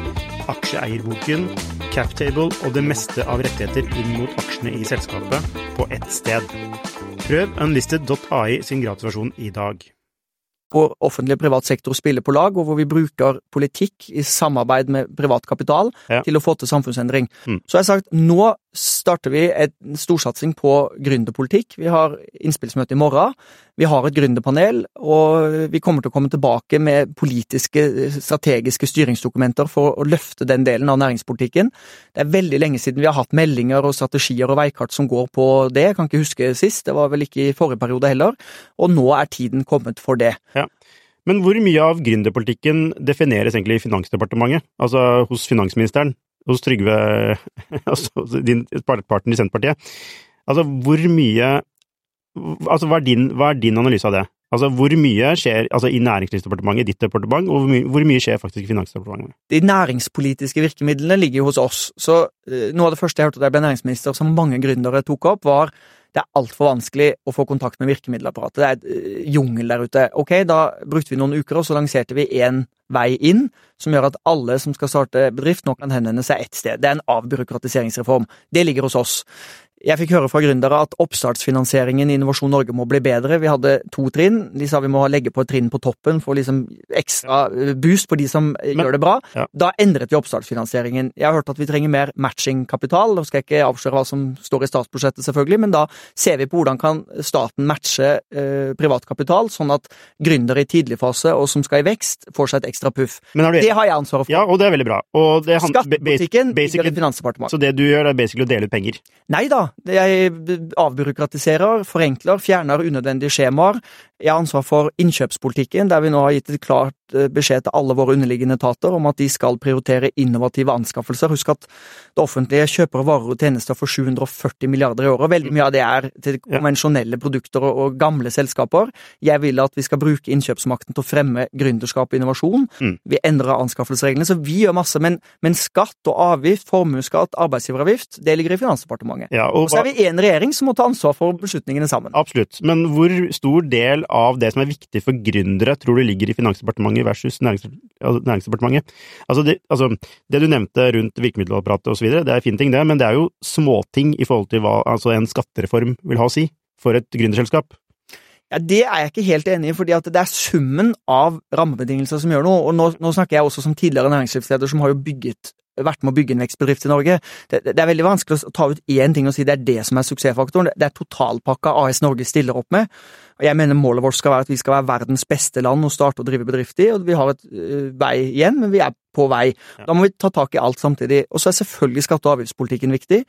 aksjeeierboken, captable og det meste av rettigheter inn mot aksjene i selskapet på ett sted. Prøv unlisted.ai sin gratisversjon i dag. Hvor offentlig og privat sektor spiller på lag, og hvor vi bruker politikk i samarbeid med privat kapital Ja. til å få til samfunnsendring. Mm. Så har jeg sagt, nå starter vi en storsatsing på gründerpolitikk. Vi har innspillsmøte i morgen. Vi har et gründerpanel, og vi kommer til å komme tilbake med politiske, strategiske styringsdokumenter for å løfte den delen av næringspolitikken. Det er veldig lenge siden vi har hatt meldinger og strategier og veikart som går på det. Jeg kan ikke huske sist, det var vel ikke i forrige periode heller. Og nå er tiden kommet for det. Men hvor mye av gründerpolitikken defineres egentlig i Finansdepartementet? Altså hos finansministeren? Hos Trygve Altså din partner i Senterpartiet? Altså hvor mye Altså hva er din, hva er din analyse av det? Altså hvor mye skjer altså, i Næringslivsdepartementet, ditt departement, og hvor mye, hvor mye skjer faktisk i Finansdepartementet? De næringspolitiske virkemidlene ligger jo hos oss. Så eh, noe av det første jeg hørte da jeg ble næringsminister, som mange gründere tok opp, var det er altfor vanskelig å få kontakt med virkemiddelapparatet. Det er et eh, jungel der ute. Ok, da brukte vi noen uker, og så lanserte vi én vei inn, som gjør at alle som skal starte bedrift, nå kan henvende seg ett sted. Det er en avbyråkratiseringsreform. Det ligger hos oss. Jeg fikk høre fra gründere at oppstartsfinansieringen i Innovasjon Norge må bli bedre. Vi hadde to trinn. De sa vi må legge på et trinn på toppen for liksom ekstra eh, boost på de som eh, Men- gjør det bra. ja. Da endret vi oppstartsfinansieringen. Jeg har hørt at vi trenger mer matchingkapital. Nå skal jeg ikke avsløre hva som står i statsbudsjettet, selvfølgelig, men da ser vi på hvordan kan staten matche eh, privatkapital, sånn at gründere i tidlig fase og som skal i vekst, får seg et ekstra puff. Du Det har jeg ansvaret for. Ja, og det er veldig bra. Og det han- Skattepolitikken ligger i Finansdepartementet. Så det du gjør, er basically å dele ut penger? Nei da, jeg avbyråkratiserer, forenkler, fjerner unødvendige skjemaer. Jeg har ansvar for innkjøpspolitikken, der vi nå har gitt et klart eh, beskjed til alle våre underliggende etater om at de skal prioritere innovative anskaffelser. Husk at det offentlige kjøper varer og tjenester for 740 milliarder i året, veldig mye av det er til konvensjonelle produkter og, og gamle selskaper. Jeg vil at vi skal bruke innkjøpsmakten til å fremme gründerskap og innovasjon. Mm. Vi endrer anskaffelsesreglene, så vi gjør masse, men, men skatt og avgift, formuesskatt, arbeidsgiveravgift, det ligger i Finansdepartementet. Ja, og Og så er vi én regjering som må ta ansvar for beslutningene sammen. Absolutt. Men hvor stor del av det som er viktig for gründere, tror du ligger i Finansdepartementet versus altså Næringsdepartementet? Altså det, altså det du nevnte rundt virkemiddelapparatet osv., det er fine ting, det, men det er jo småting i forhold til hva altså en skattereform vil ha å si for et gründerselskap. Ja, Det er jeg ikke helt enig i, fordi det er summen av rammebetingelser som gjør noe. Og nå, nå snakker jeg også som tidligere næringslivsleder som har jo bygget vært med å bygge en vekstbedrift i Norge. Det, det er veldig vanskelig å ta ut én ting og si det er det som er suksessfaktoren. Det er totalpakka AS Norge stiller opp med. Og jeg mener målet vårt skal være at vi skal være verdens beste land å starte og drive bedrift i. og Vi har et øh, vei igjen, men vi er på vei. Da må vi ta tak i alt samtidig. Og så er selvfølgelig skatte- og avgiftspolitikken viktig.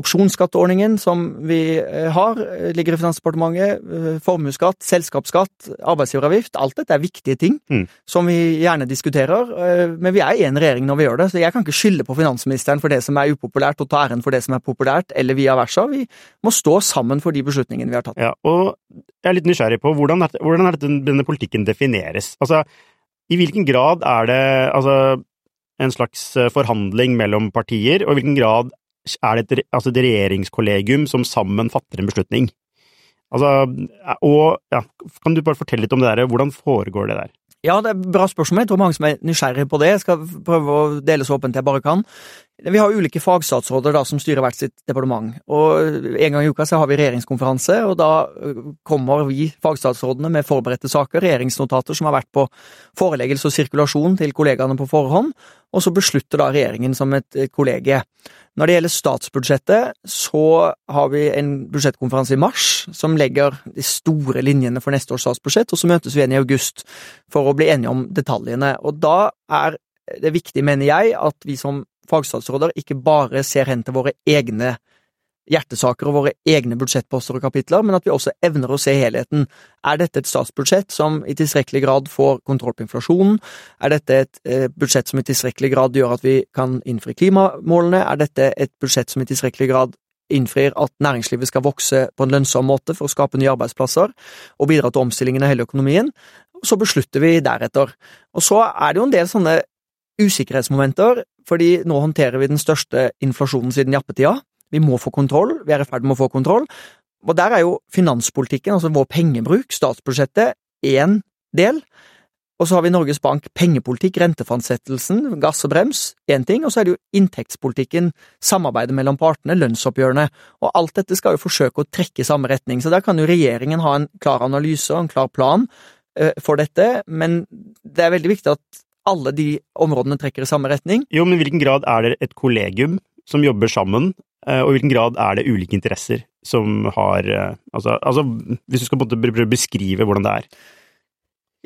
Opsjonsskatteordningen som vi eh, har, eh, ligger i Finansdepartementet. eh, Formuesskatt, selskapsskatt, arbeidsgiveravgift. Alt dette er viktige ting Mm. som vi gjerne diskuterer. eh, Men vi er en regjering når vi gjør det, så jeg kan ikke skylde på finansministeren for det som er upopulært, og ta æren for det som er populært, eller via versa. Vi må stå sammen for de beslutningene vi har tatt. Ja, og jeg er litt nysgjerrig på hvordan er, hvordan er dette, denne politikken defineres? Altså, i hvilken grad er det altså, en slags eh, forhandling mellom partier, og i hvilken grad er det et, altså et regjeringskollegium som sammen fatter en beslutning? Altså, og ja, kan du bare fortelle litt om det der, hvordan foregår det der? Ja, det er et bra spørsmål. Jeg tror mange som er nysgjerrige på det. Jeg skal prøve å dele så åpent jeg bare kan. Vi har ulike fagstatsråder da, som styrer hvert sitt departement. og En gang i uka så har vi regjeringskonferanse, og da øh, kommer vi fagstatsrådene med forberedte saker, regjeringsnotater som har vært på foreleggelse og sirkulasjon til kollegaene på forhånd, og så beslutter da regjeringen som et kollegie. Når det gjelder statsbudsjettet, så har vi en budsjettkonferanse i mars som legger de store linjene for neste års statsbudsjett, og så møtes vi igjen i august for å bli enige om detaljene. Og da er det viktig, mener jeg, at vi som fagstatsråder ikke bare ser hen til våre egne hjertesaker og våre egne budsjettposter og kapitler, men at vi også evner å se helheten. Er dette et statsbudsjett som i tilstrekkelig grad får kontroll på inflasjonen? Er dette et eh, budsjett som i tilstrekkelig grad gjør at vi kan innfri klimamålene? Er dette et budsjett som i tilstrekkelig grad innfrir at næringslivet skal vokse på en lønnsom måte for å skape nye arbeidsplasser og bidra til omstillingen av hele økonomien? Så beslutter vi deretter. Og så er det jo en del sånne usikkerhetsmomenter, fordi nå håndterer vi den største inflasjonen siden jappetida. Vi må få kontroll, vi er i ferd med å få kontroll. Og der er jo finanspolitikken, altså vår pengebruk, statsbudsjettet, én del. Og så har vi Norges Bank pengepolitikk, rentefastsettelsen, gass og brems, én ting, og så er det jo inntektspolitikken, samarbeidet mellom partene, lønnsoppgjørene, og alt dette skal jo forsøke å trekke i samme retning, så der kan jo regjeringen ha en klar analyse og en klar plan eh, for dette, men det er veldig viktig at alle de områdene trekker i samme retning. Jo, men i hvilken grad er det et kollegium som jobber sammen, eh, og i hvilken grad er det ulike interesser som har eh, Altså, altså hvis du skal prøve å beskrive hvordan det er?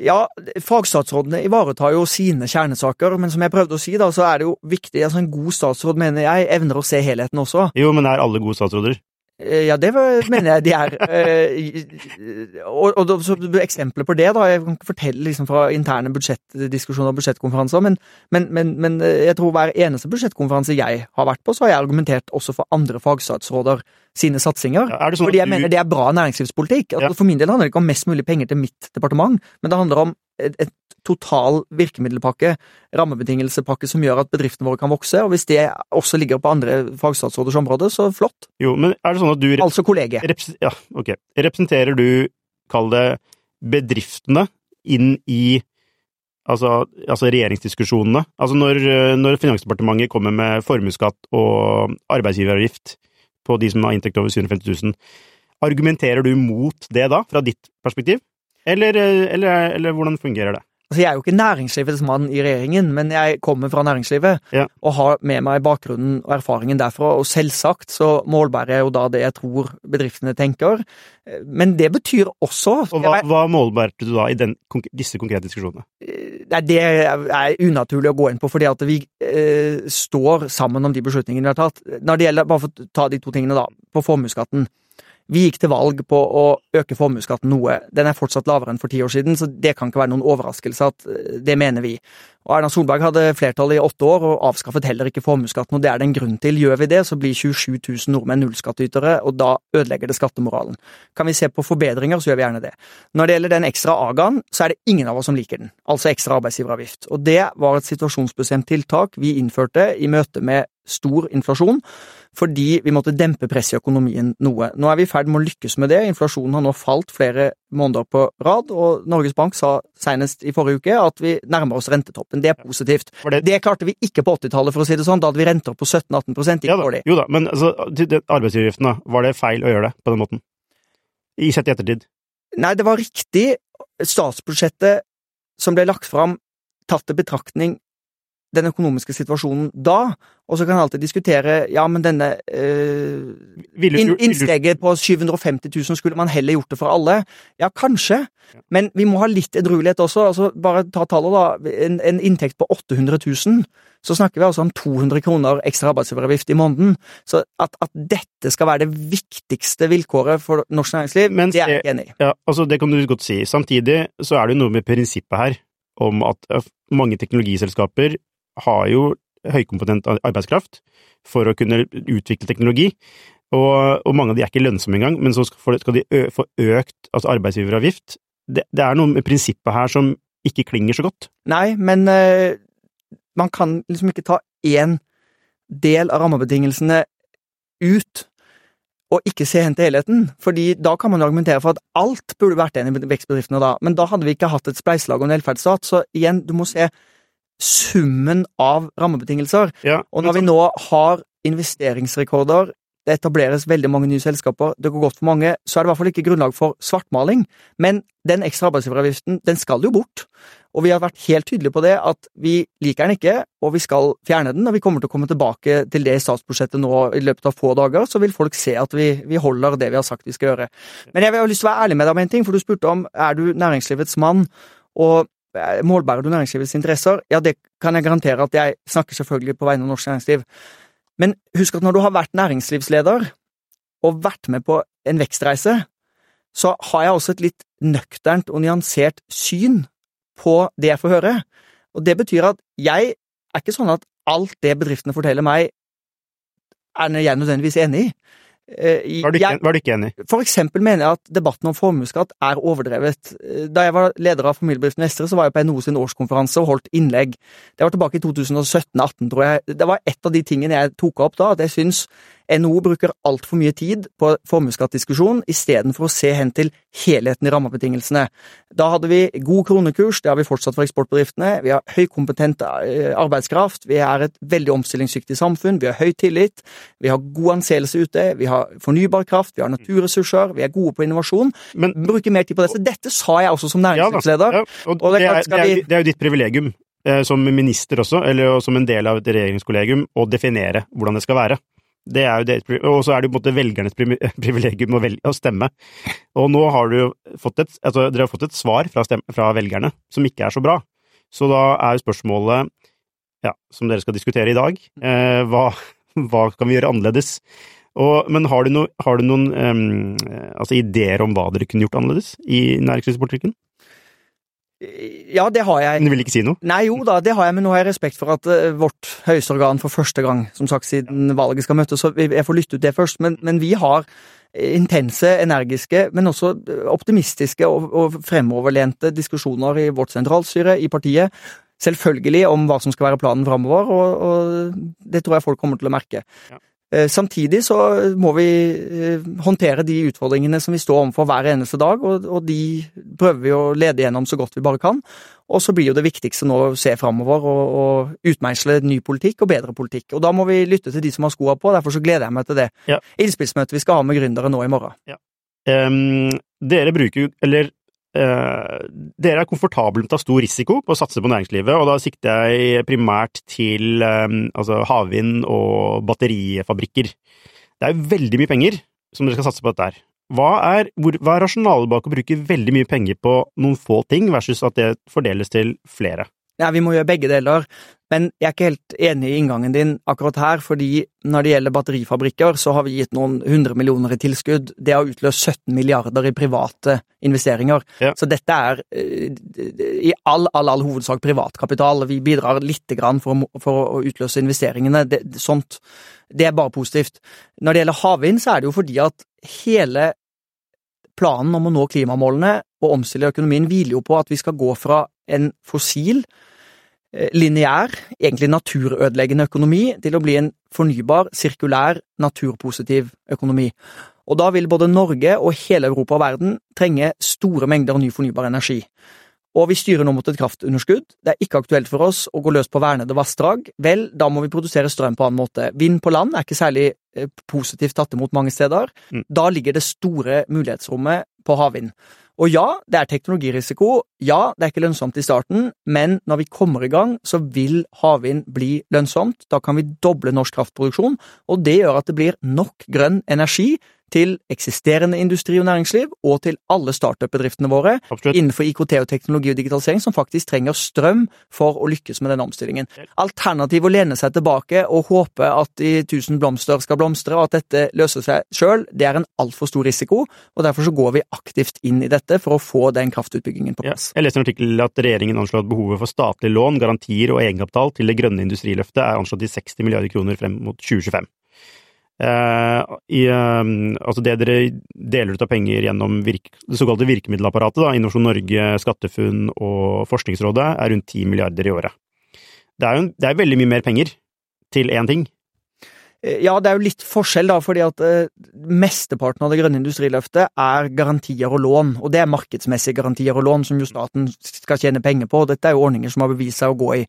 Ja, fagstatsrådene ivaretar jo sine kjernesaker, men som jeg prøvde å si, da, så er det jo viktig altså En god statsråd, mener jeg, evner å se helheten også. Jo, men er alle gode statsråder? Eh, ja, det mener jeg de er. Eh, og, og så Eksempler på det, da. Jeg kan ikke fortelle liksom fra interne budsjettdiskusjoner og budsjettkonferanser, men, men, men, men, eh, jeg tror hver eneste budsjettkonferanse jeg har vært på, så har jeg argumentert også for andre fagstatsråder sine satsinger. Ja, sånn fordi jeg du... mener det er bra næringslivspolitikk. Ja. For min del handler det ikke om mest mulig penger til mitt departement, men det handler om et, et total virkemiddelpakke, rammebetingelsepakke som gjør at bedriftene våre kan vokse, og hvis det også ligger på andre fagstatsråders område, så flott. Jo, men er det sånn at du Altså kollegiet. Ja, ok. Representerer du, kall det, bedriftene inn i altså, altså regjeringsdiskusjonene? Altså når, når Finansdepartementet kommer med formuesskatt og arbeidsgiveravgift på de som har inntekt over 750 000, argumenterer du mot det da, fra ditt perspektiv? Eller, eller, eller hvordan fungerer det? Altså, Jeg er jo ikke næringslivets mann i regjeringen, men jeg kommer fra næringslivet ja. og har med meg bakgrunnen og erfaringen derfra, og selvsagt så målbærer jeg jo da det jeg tror bedriftene tenker. Men det betyr også Og Hva, hva målbærte du da i den, disse konkrete diskusjonene? Nei, Det er unaturlig å gå inn på, fordi at vi eh, står sammen om de beslutningene vi har tatt. Når det gjelder, bare for å ta de to tingene, da, på formuesskatten. Vi gikk til valg på å øke formuesskatten noe. Den er fortsatt lavere enn for ti år siden, så det kan ikke være noen overraskelse at eh, det mener vi. Og Erna Solberg hadde flertall i åtte år og avskaffet heller ikke formuesskatten, og det er det en grunn til. Gjør vi det, så blir 27 000 nordmenn nullskattytere, og da ødelegger det skattemoralen. Kan vi se på forbedringer, så gjør vi gjerne det. Når det gjelder den ekstra agaen, så er det ingen av oss som liker den, altså ekstra arbeidsgiveravgift. Og det var et situasjonsbestemt tiltak vi innførte i møte med stor inflasjon fordi vi måtte dempe presset i økonomien noe. Nå er vi i ferd med å lykkes med det, inflasjonen har nå falt flere måneder på rad, og Norges Bank sa senest i forrige uke at vi nærmer oss rentetoppen. Det er positivt. Det... det... klarte vi ikke på 80-tallet, for å si det sånn. Da hadde vi renter på 17-18 ja, da, Jo da, men altså, arbeidsgiveravgiften. Var det feil å gjøre det på den måten? I sett i ettertid? Nei, det var riktig. Statsbudsjettet som ble lagt fram, tatt til betraktning den økonomiske situasjonen da, og så kan jeg alltid diskutere ja, men denne øh, inn, innsteget på 750 000, skulle man heller gjort det for alle? Ja, kanskje, men vi må ha litt edruelighet også. altså Bare ta tallet, da. En, en, inntekt på 800 000, så snakker vi altså om 200 kroner ekstra arbeidsgiveravgift i måneden. Så at, at, dette skal være det viktigste vilkåret for norsk næringsliv, Mens, det er jeg enig i. Ja, altså Det kan du godt si. Samtidig så er det jo noe med prinsippet her om at mange teknologiselskaper har jo høykompetent arbeidskraft for å kunne utvikle teknologi, og, og mange av de er ikke lønnsomme engang, men så skal de ø, få økt altså arbeidsgiveravgift. Det, det, er noe med prinsippet her som ikke klinger så godt. Nei, men uh, man kan liksom ikke ta én del av rammebetingelsene ut og ikke se hen til helheten, fordi da kan man argumentere for at alt burde vært enig i vekstbedriftene da, men da hadde vi ikke hatt et spleiselag og en velferdsstat, så igjen, du må se summen av rammebetingelser. Ja, Og når vi nå har investeringsrekorder, det etableres veldig mange nye selskaper, det går godt for mange, så er det i hvert fall ikke grunnlag for svartmaling. Men den ekstra arbeidsgiveravgiften, den skal jo bort. Og vi har vært helt tydelige på det, at vi liker den ikke, og vi skal fjerne den. Og vi kommer til å komme tilbake til det i statsbudsjettet nå i løpet av få dager, så vil folk se at vi, vi holder det vi har sagt vi skal gjøre. Men jeg vil ha lyst til å være ærlig med deg om en ting, for du spurte om er du næringslivets mann, og målbærer du næringslivets interesser? Ja, det kan jeg garantere at jeg snakker selvfølgelig på vegne av norsk næringsliv. Men husk at når du har vært næringslivsleder og vært med på en vekstreise, så har jeg også et litt nøkternt og nyansert syn på det jeg får høre. Og det betyr at jeg er ikke sånn at alt det bedriftene forteller meg, er jeg nødvendigvis enig i. Eh, Var du ikke, var du ikke enig? for eksempel mener jeg at debatten om formuesskatt er overdrevet. Da jeg var leder av familiebedriften Vestre, så var jeg på NHO sin årskonferanse og holdt innlegg. Det var tilbake i 2017-18, tror jeg. Det var et av de tingene jeg tok opp da, at jeg syns NHO bruker altfor mye tid på formuesskattdiskusjon istedenfor å se hen til helheten i rammebetingelsene. Da hadde vi god kronekurs, det har vi fortsatt for eksportbedriftene. Vi har høykompetent eh, arbeidskraft, vi er et veldig omstillingsdyktig samfunn, vi har høy tillit, vi har god anseelse ute, vi har fornybar kraft, vi har naturressurser, vi er gode på innovasjon. Men Bruker mer tid på dette. Dette sa jeg også som næringslivsleder. Ja, Og er er, er, det er jo ditt privilegium eh, som minister også, eller som en del av et regjeringskollegium, å definere hvordan det skal være. Det er jo det, Og så er det jo på en måte velgernes privilegium å, velge, å stemme. Og nå har du fått et, altså, dere har fått et svar fra, stemme, fra velgerne som ikke er så bra. Så da er jo spørsmålet, ja, som dere skal diskutere i dag, eh, hva, hva kan vi gjøre annerledes? Og, men har du, no, har du noen um, altså ideer om hva dere kunne gjort annerledes i næringslivspolitikken? Ja, det har jeg. Du vil ikke si noe? Nei, jo da, det har jeg, men nå har jeg respekt for at eh, vårt høyeste organ for første gang, som sagt siden valget skal møtes, så jeg får lytte ut det først. Men, men vi har intense, energiske, men også optimistiske og, og fremoverlente diskusjoner i vårt sentralstyre, i partiet. Selvfølgelig om hva som skal være planen framover, og, og det tror jeg folk kommer til å merke. Ja. Eh, Samtidig så må vi eh, håndtere de utfordringene som vi står overfor hver eneste dag, og, og de prøver vi å lede gjennom så godt vi bare kan. Og så blir jo det viktigste nå å se framover og, og utmeisle ny politikk og bedre politikk. Og da må vi lytte til de som har skoa på, derfor så gleder jeg meg til det Ja. innspillsmøtet vi skal ha med gründere nå i morgen. Em, dere bruker jo Eller eh, dere er komfortable med å ta stor risiko på å satse på næringslivet, og da sikter jeg primært til eh, altså havvind og batterifabrikker. Det er veldig mye penger som dere skal satse på dette her. Hva er, hvor, hva er rasjonalet bak å bruke veldig mye penger på noen få ting, versus at det fordeles til flere? Ja, vi må gjøre begge deler, men jeg er ikke helt enig i inngangen din akkurat her, fordi når det gjelder batterifabrikker, så har vi gitt noen hundre millioner i tilskudd. Det har utløst 17 milliarder i private investeringer. Ja. Så dette er eh, i all, all, all hovedsak privatkapital. Vi bidrar lite grann for, for å utløse investeringene. Det, sånt, det er bare positivt. Når det gjelder havvind, så er det jo fordi at hele planen om å nå klimamålene og omstille økonomien hviler jo på at vi skal gå fra en fossil, lineær, egentlig naturødeleggende økonomi til å bli en fornybar, sirkulær, naturpositiv økonomi. Og da vil både Norge og hele Europa og verden trenge store mengder ny fornybar energi. Og vi styrer nå mot et kraftunderskudd. Det er ikke aktuelt for oss å gå løs på vernede vassdrag. Vel, da må vi produsere strøm på annen måte. Vind på land er ikke særlig eh, positivt tatt imot mange steder. Mm. Da ligger det store mulighetsrommet på havvind. Og ja, det er teknologirisiko, ja, det er ikke lønnsomt i starten, men når vi kommer i gang, så vil havvind bli lønnsomt. Da kan vi doble norsk kraftproduksjon, og det gjør at det blir nok grønn energi til eksisterende industri og næringsliv, og til alle startup-bedriftene våre Absolutt. innenfor IKT og teknologi og digitalisering som faktisk trenger strøm for å lykkes med den omstillingen. Alternativet å lene seg tilbake og håpe at de tusen blomster skal blomstre og at dette løser seg sjøl, det er en altfor stor risiko, og derfor så går vi aktivt inn i dette for å få den kraftutbyggingen på Ja. Jeg leste en artikkel at regjeringen anslår at behovet for statlige lån, garantier og egenkapital til det grønne industriløftet er anslått til 60 milliarder kroner frem mot 2025. Eh, i, eh, altså det dere deler ut av penger gjennom virk, det såkalte virkemiddelapparatet, da, Innovasjon Norge, SkatteFUNN og Forskningsrådet, er rundt 10 milliarder i året. Det er jo det er veldig mye mer penger til én ting. Eh, Ja, det er jo litt forskjell, da, fordi at eh, mesteparten av det grønne industriløftet er garantier og lån, og det er markedsmessige garantier og lån som jo staten skal tjene penger på, dette er jo ordninger som har bevist seg å gå i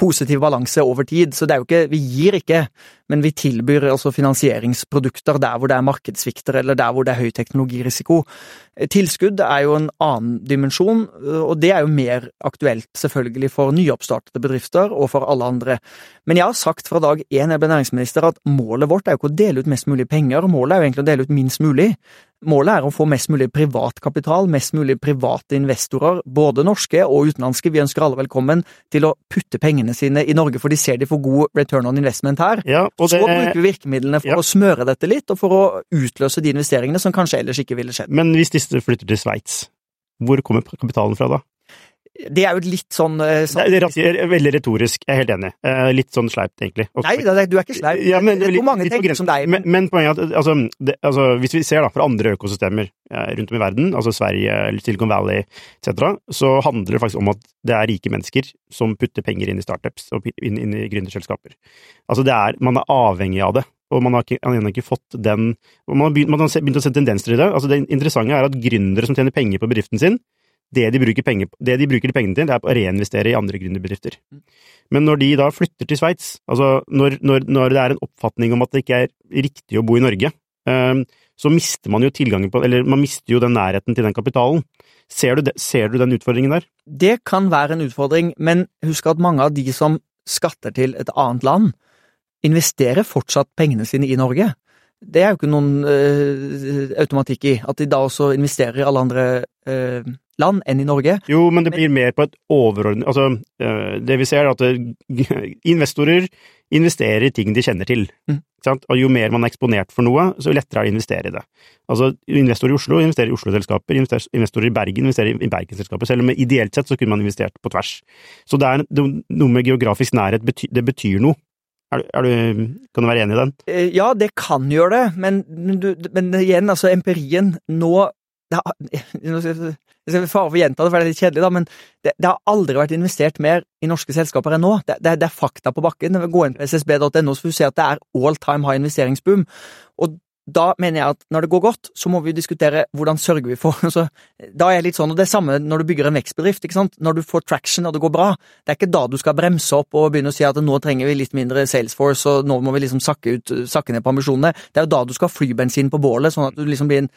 positiv balanse over tid. Så det er jo ikke Vi gir ikke, men vi tilbyr altså finansieringsprodukter der hvor det er markedssvikter, eller der hvor det er høy teknologirisiko. Tilskudd er jo en annen dimensjon, og det er jo mer aktuelt selvfølgelig for nyoppstartede bedrifter og for alle andre. Men jeg har sagt fra dag én jeg ble næringsminister at målet vårt er jo ikke å dele ut mest mulig penger, målet er jo egentlig å dele ut minst mulig. Målet er å få mest mulig privat kapital, mest mulig private investorer, både norske og utenlandske. Vi ønsker alle velkommen til å putte pengene sine i Norge, for de ser de får god return on investment her. Ja, det, Så bruker vi virkemidlene for ja. å smøre dette litt, og for å utløse de investeringene som kanskje ellers ikke ville skjedd. Men hvis disse flytter til Sveits, hvor kommer kapitalen fra da? Det er jo litt sånn, sånn det, er, det er Veldig retorisk, jeg er helt enig. Eh, litt sånn sleipt, egentlig. Også, Nei, det, du er ikke sleip. Ja, men, Hvor mange tenker som deg? Men, men poenget er at altså, det, altså, hvis vi ser da fra andre økosystemer eh, rundt om i verden, altså Sverige, Silicon Valley etc., så handler det faktisk om at det er rike mennesker som putter penger inn i startups og inn, inn i gründerselskaper. Altså, det er, man er avhengig av det og man har ikke, ikke fått den Man har begynt, man har begynt å se tendenser i det. Altså Det interessante er at gründere som tjener penger på bedriften sin, det de, bruker penger, det de bruker de pengene til, det er å reinvestere i andre gründerbedrifter. Men når de da flytter til Sveits, altså når, når, når, det er en oppfatning om at det ikke er riktig å bo i Norge, um, så mister man jo tilgangen på Eller man mister jo den nærheten til den kapitalen. Ser du, det, ser du den utfordringen der? Det kan være en utfordring, men husk at mange av de som skatter til et annet land, investerer fortsatt pengene sine i Norge. Det er jo ikke noen uh, automatikk i at de da også investerer i alle andre uh, land enn i Norge. Jo, men det blir mer på et overordnet Altså, eh, det vi ser, er at eh, investorer investerer i ting de kjenner til. Mm. Og jo mer man er eksponert for noe, så lettere er det å investere i det. Altså, investorer i Oslo investerer i Oslo-selskaper, investorer i Bergen investerer i Bergen-selskaper, selv om ideelt sett så kunne man investert på tvers. Så det er noe med geografisk nærhet, det betyr noe. Er du, er du, kan du være enig i den? Eh, ja, det kan gjøre det, men, men igjen, altså empirien nå det Fare for å gjenta det, for det er litt kjedelig, da, men det, det, har aldri vært investert mer i norske selskaper enn nå. Det, det, det er fakta på bakken. Gå inn på ssb.no, så får du se at det er all time high investeringsboom. Og da mener jeg at når det går godt, så må vi diskutere hvordan sørger vi for så, Da er jeg litt sånn, og det er samme når du bygger en vekstbedrift. ikke sant? Når du får traction og det går bra, det er ikke da du skal bremse opp og begynne å si at nå trenger vi litt mindre Salesforce og nå må vi liksom sakke, ut, sakke ned på ambisjonene. Det er jo da du skal ha flybensin på bålet, sånn at du liksom blir en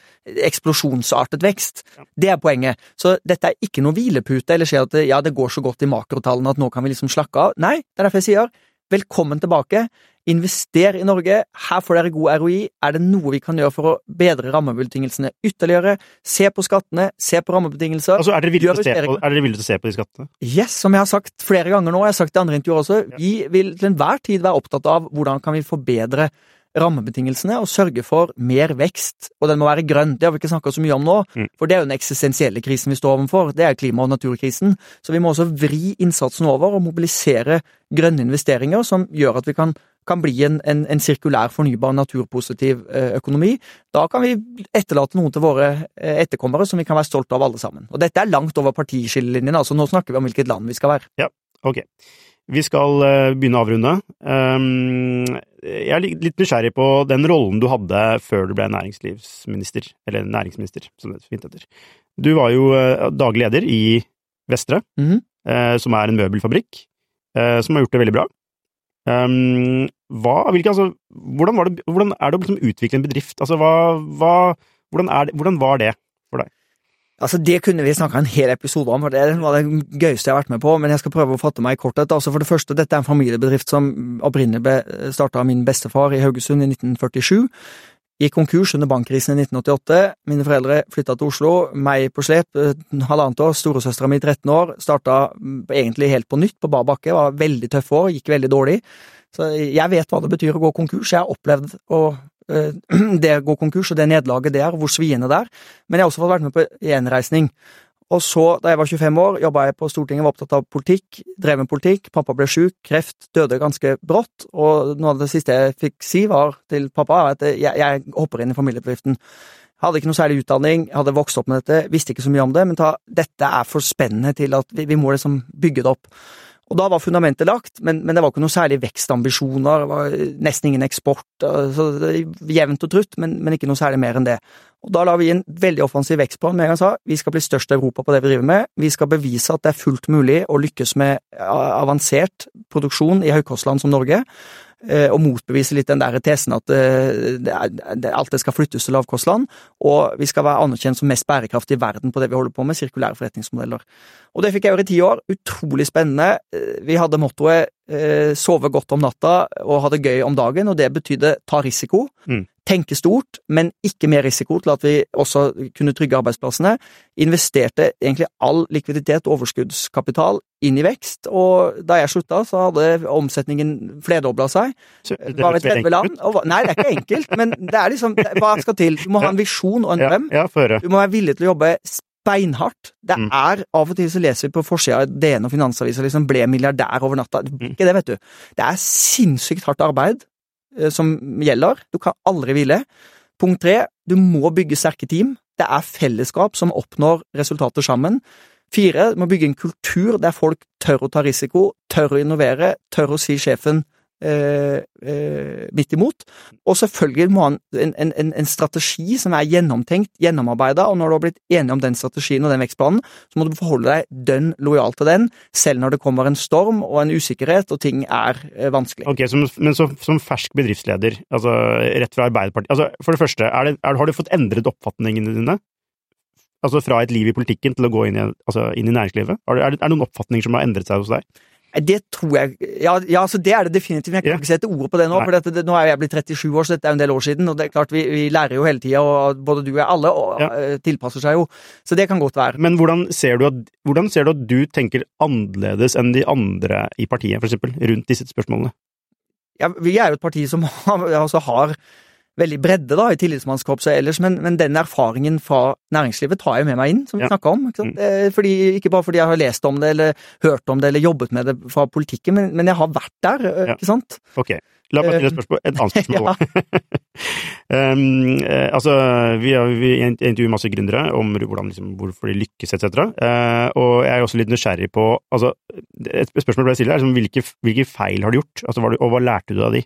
eksplosjonsartet vekst. Det er poenget. Så dette er ikke noe hvilepute eller si at ja, det går så godt i makrotallene at nå kan vi liksom slakke av. Nei, det er derfor jeg sier velkommen tilbake. Invester i Norge, her får dere god ROI. Er det noe vi kan gjøre for å bedre rammebetingelsene ytterligere? Se på skattene, se på rammebetingelser. Altså, er dere villige til, til, å se på de skattene? Yes, som jeg har sagt flere ganger nå, jeg har sagt i andre intervjuer også, ja. vi vil til enhver tid være opptatt av hvordan kan vi forbedre rammebetingelsene og sørge for mer vekst, og den må være grønn. Det har vi ikke snakka så mye om nå, mm. for det er jo den eksistensielle krisen vi står overfor. Det er klima- og naturkrisen. Så vi må også vri innsatsen over og mobilisere grønne investeringer som gjør at vi kan, kan bli en, en, en, sirkulær, fornybar, naturpositiv eh, økonomi. Da kan vi etterlate noe til våre eh, etterkommere som vi kan være stolte av alle sammen. Og dette er langt over partiskillelinjene, altså nå snakker vi om hvilket land vi skal være. Ja, ok. Vi skal uh, begynne å avrunde. Um, jeg er litt nysgjerrig på den rollen du hadde før du ble næringslivsminister, eller næringsminister, som det fint heter. Du var jo daglig leder i Vestre, mm -hmm. som er en møbelfabrikk, som har gjort det veldig bra. Hva, hvilke, altså, hvordan, det, hvordan, er det å liksom utvikle en bedrift? Altså, hva, hva, hvordan, det, hvordan var det for deg? Altså, Det kunne vi snakka en hel episode om, for det var det gøyeste jeg har vært med på. Men jeg skal prøve å fatte meg i korthet. Altså, For det første, dette er en familiebedrift som opprinnelig ble starta av min bestefar i Haugesund i 1947. Gikk konkurs under bankkrisen i 1988. Mine foreldre flytta til Oslo. Meg på slep, halvannet år. Storesøstera mi 13 år. Starta egentlig helt på nytt på bar bakke. Var veldig tøffe år, gikk veldig dårlig. Så jeg vet hva det betyr å gå konkurs. Jeg har opplevd å Eh, det gå konkurs, og det nederlaget er, hvor sviende det er. Men jeg har også fått vært med på gjenreisning. Og så, da jeg var 25 år, jobba jeg på Stortinget, var opptatt av politikk, drev med politikk. Pappa ble sjuk, kreft, døde ganske brått. Og noe av det siste jeg fikk si var til pappa, at jeg, jeg hopper inn i familiebedriften. Jeg hadde ikke noe særlig utdanning, hadde vokst opp med dette, visste ikke så mye om det, men ta, dette er for spennende til at vi, vi må liksom bygge det opp. Og da var fundamentet lagt, men, men, det var ikke noe særlig vekstambisjoner, det var nesten ingen eksport. Så jevnt og trutt, men, men, ikke noe særlig mer enn det. Og Da la vi inn veldig offensiv vekstplan med en gang sa vi skal bli størst i Europa på det vi driver med. Vi skal bevise at det er fullt mulig å lykkes med avansert produksjon i høykostland som Norge. Eh, og motbevise litt den der tesen at eh, det er, alt det skal flyttes til lavkostland, og vi skal være anerkjent som mest bærekraftig i verden på det vi holder på med, sirkulære forretningsmodeller. Og det fikk jeg gjøre i ti år. Utrolig spennende. Eh, vi hadde mottoet sove godt om natta og ha det gøy om dagen, og det betydde ta risiko. Mm tenke stort, men ikke mer risiko til at vi også kunne trygge arbeidsplassene. Investerte egentlig all likviditet og overskuddskapital inn i vekst, og da jeg slutta, så hadde omsetningen flerdobla seg. Bare et 30 land. Og, nei, det er ikke enkelt, men det er liksom Hva skal til? Du må ha en visjon og en drøm. Ja, ja, du må være villig til å jobbe beinhardt. Det mm. er Av og til så leser vi på forsida av DN og Finansavisa liksom 'ble milliardær over natta'. Mm. Ikke det, vet du. Det er sinnssykt hardt arbeid. Eh, som gjelder. Du kan aldri hvile. Punkt tre, du må bygge sterke team. Det er fellesskap som oppnår resultater sammen. Fire, du må bygge en kultur der folk tør å ta risiko, tør å innovere, tør å si sjefen eh, eh, midt imot. Og selvfølgelig må han en, en, en strategi som er gjennomtenkt, gjennomarbeida, og når du har blitt enig om den strategien og den vekstplanen, så må du forholde deg dønn lojal til den, selv når det kommer en storm og en usikkerhet og ting er eh, vanskelig. Ok, som, Men som, som, fersk bedriftsleder, altså rett fra Arbeiderpartiet, altså for det første, er det, er, har du fått endret oppfatningene dine? Altså fra et liv i politikken til å gå inn i, altså inn i næringslivet? Er det, er det noen oppfatninger som har endret seg hos deg? Det tror jeg Ja, ja altså det er det definitivt. Jeg kan yeah. ikke sette ord på det nå, for dette, det, nå er jeg blitt 37 år, så dette er jo en del år siden. Og det er klart, vi, vi lærer jo hele tida, og både du og jeg, alle og, ja. Eh, tilpasser seg jo. Så det kan godt være. Men hvordan ser, at, hvordan ser, du at, du tenker annerledes enn de andre i partiet, for eksempel, rundt disse spørsmålene? Ja, vi er jo et parti som har, altså har veldig bredde da, i tillitsmannskorpset ellers, men, men, den erfaringen fra næringslivet tar jeg med meg inn, som vi ja. snakka om. Ikke, mm. fordi, ikke bare fordi jeg har lest om det, eller hørt om det, eller jobbet med det fra politikken, men, men jeg har vært der, ja. ikke sant? Ok. La meg stille et, spørsmål, et annet spørsmål. um, eh, altså, vi, har, vi intervjuer masse gründere om hvordan, liksom, hvorfor de lykkes, etc. Uh, og jeg er også litt nysgjerrig på altså, Et spørsmål jeg stiller er liksom, hvilke, hvilke, feil har du gjort, altså, og hva lærte du av de?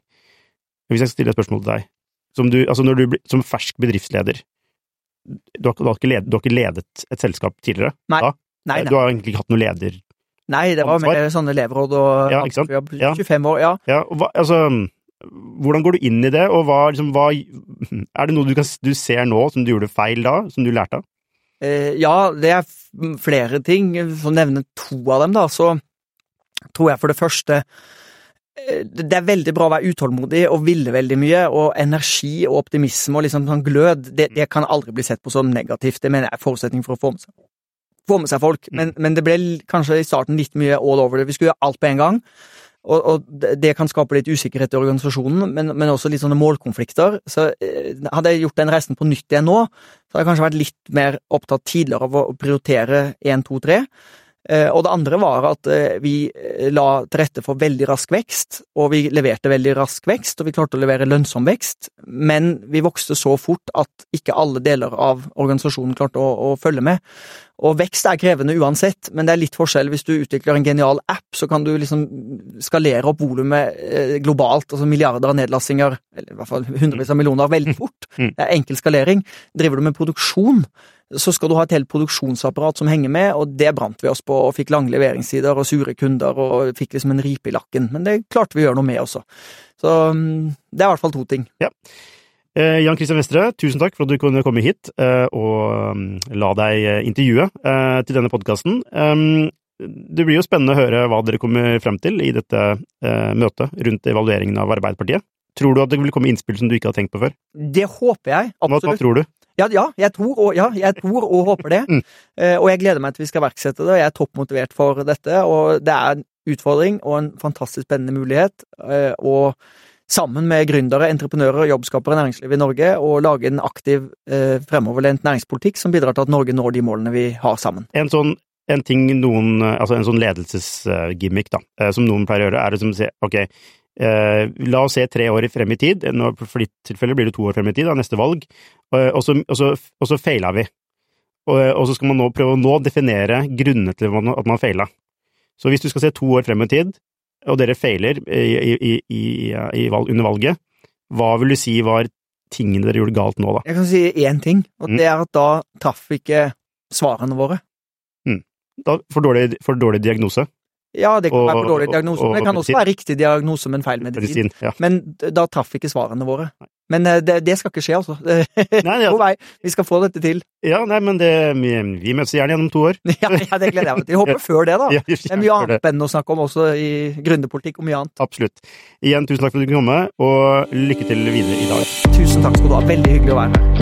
Hvis jeg skal stille et spørsmål til deg. Som, du, altså du, som fersk bedriftsleder du har, du, har ledet, du har, ikke ledet, et selskap tidligere? Nei. Da? Nei, nei. Du har egentlig ikke hatt noe leder... Nei, det var mer sånn elevråd og ja, ikke sant? 25 år, ja. ja hva, altså, hvordan går du inn i det, og hva, liksom, hva Er det noe du, kan, du, ser nå som du gjorde feil da, som du lærte av? Eh, ja, det er flere ting. For å nevne to av dem, da, så tror jeg for det første Eh, det er veldig bra å være utålmodig og ville veldig mye, og energi og optimisme og liksom sånn glød, det, det kan aldri bli sett på som negativt. Det mener jeg er forutsetning for å få med seg, få med seg folk. Men, men, det ble kanskje i starten litt mye all over det. Vi skulle gjøre alt på en gang. Og, og det kan skape litt usikkerhet i organisasjonen, men, men også litt sånne målkonflikter. Så eh, hadde jeg gjort den reisen på nytt igjen nå, så hadde jeg kanskje vært litt mer opptatt tidligere av å prioritere én, to, tre. Eh, og det andre var at eh, vi eh, la til rette for veldig rask vekst, og vi leverte veldig rask vekst, og vi klarte å levere lønnsom vekst, men vi vokste så fort at ikke alle deler av organisasjonen klarte å, å følge med. Og vekst er krevende uansett, men det er litt forskjell. Hvis du utvikler en genial app, så kan du liksom skalere opp volumet globalt, altså milliarder av nedlastinger, eller i hvert fall hundrevis av millioner, veldig fort. Mm. Det er enkel skalering. Driver du med produksjon, så skal du ha et helt produksjonsapparat som henger med, og det brant vi oss på, og fikk lange leveringstider og sure kunder, og fikk liksom en ripe i lakken. Men det klarte vi å gjøre noe med også. Så mm, det er i hvert fall to ting. Ja. Eh, Jan Christian Vestre, tusen takk for at du kunne komme hit eh, og mm, la deg eh, intervjue eh, til denne podkasten. Um, det blir jo spennende å høre hva dere kommer frem til i dette eh, møtet rundt evalueringen av Arbeiderpartiet. Tror du at det vil komme innspill som du ikke har tenkt på før? Det håper jeg, absolutt. Hva, hva tror du? Ja, ja, jeg tror og, ja, jeg tror og håper det. Mm. Uh, og jeg gleder meg til vi skal verksette det. Jeg er toppmotivert for dette, og det er en utfordring og en fantastisk spennende mulighet. Uh, og sammen med gründere, entreprenører, jobbskapere, næringslivet i Norge, og lage en aktiv, uh, fremoverlent næringspolitikk som bidrar til at Norge når de målene vi har sammen. En sånn en ting noen, altså en sånn ledelsesgimmick da, som noen pleier å gjøre, er å si ok, Eh, la oss se tre år frem i tid, Nå, for ditt tilfelle blir det to år frem i tid, da, neste valg, eh, og så, og så, og så feila vi. Og, og, så skal man nå prøve å nå definere grunnene til at man feila. Så hvis du skal se to år frem i tid, og dere feiler i, i, i, valg, under valget, hva vil du si var tingene dere gjorde galt nå, da? Jeg kan si én ting, og Mm. det er at da traff ikke svarene våre. da for, dårlig, for dårlig diagnose? Ja, det kan Og- være for dårlig diagnose, men det kan også være riktig diagnose, men feil medisin. Medisin? Ja. Men da traff ikke svarene våre. Men eh, det, det skal ikke skje, altså. Nei, ja, På vei. Vi skal få dette til. ja, nei, men det, vi, vi møtes gjerne gjennom to år. Ja, ja, det gleder jeg meg til. Jeg håper før det, da. Det er mye annet spennende å snakke om også i gründerpolitikk og mye annet. Absolutt. Igjen, tusen takk for at du kom, og lykke til videre i dag. Tusen takk skal du ha. Veldig hyggelig å være her.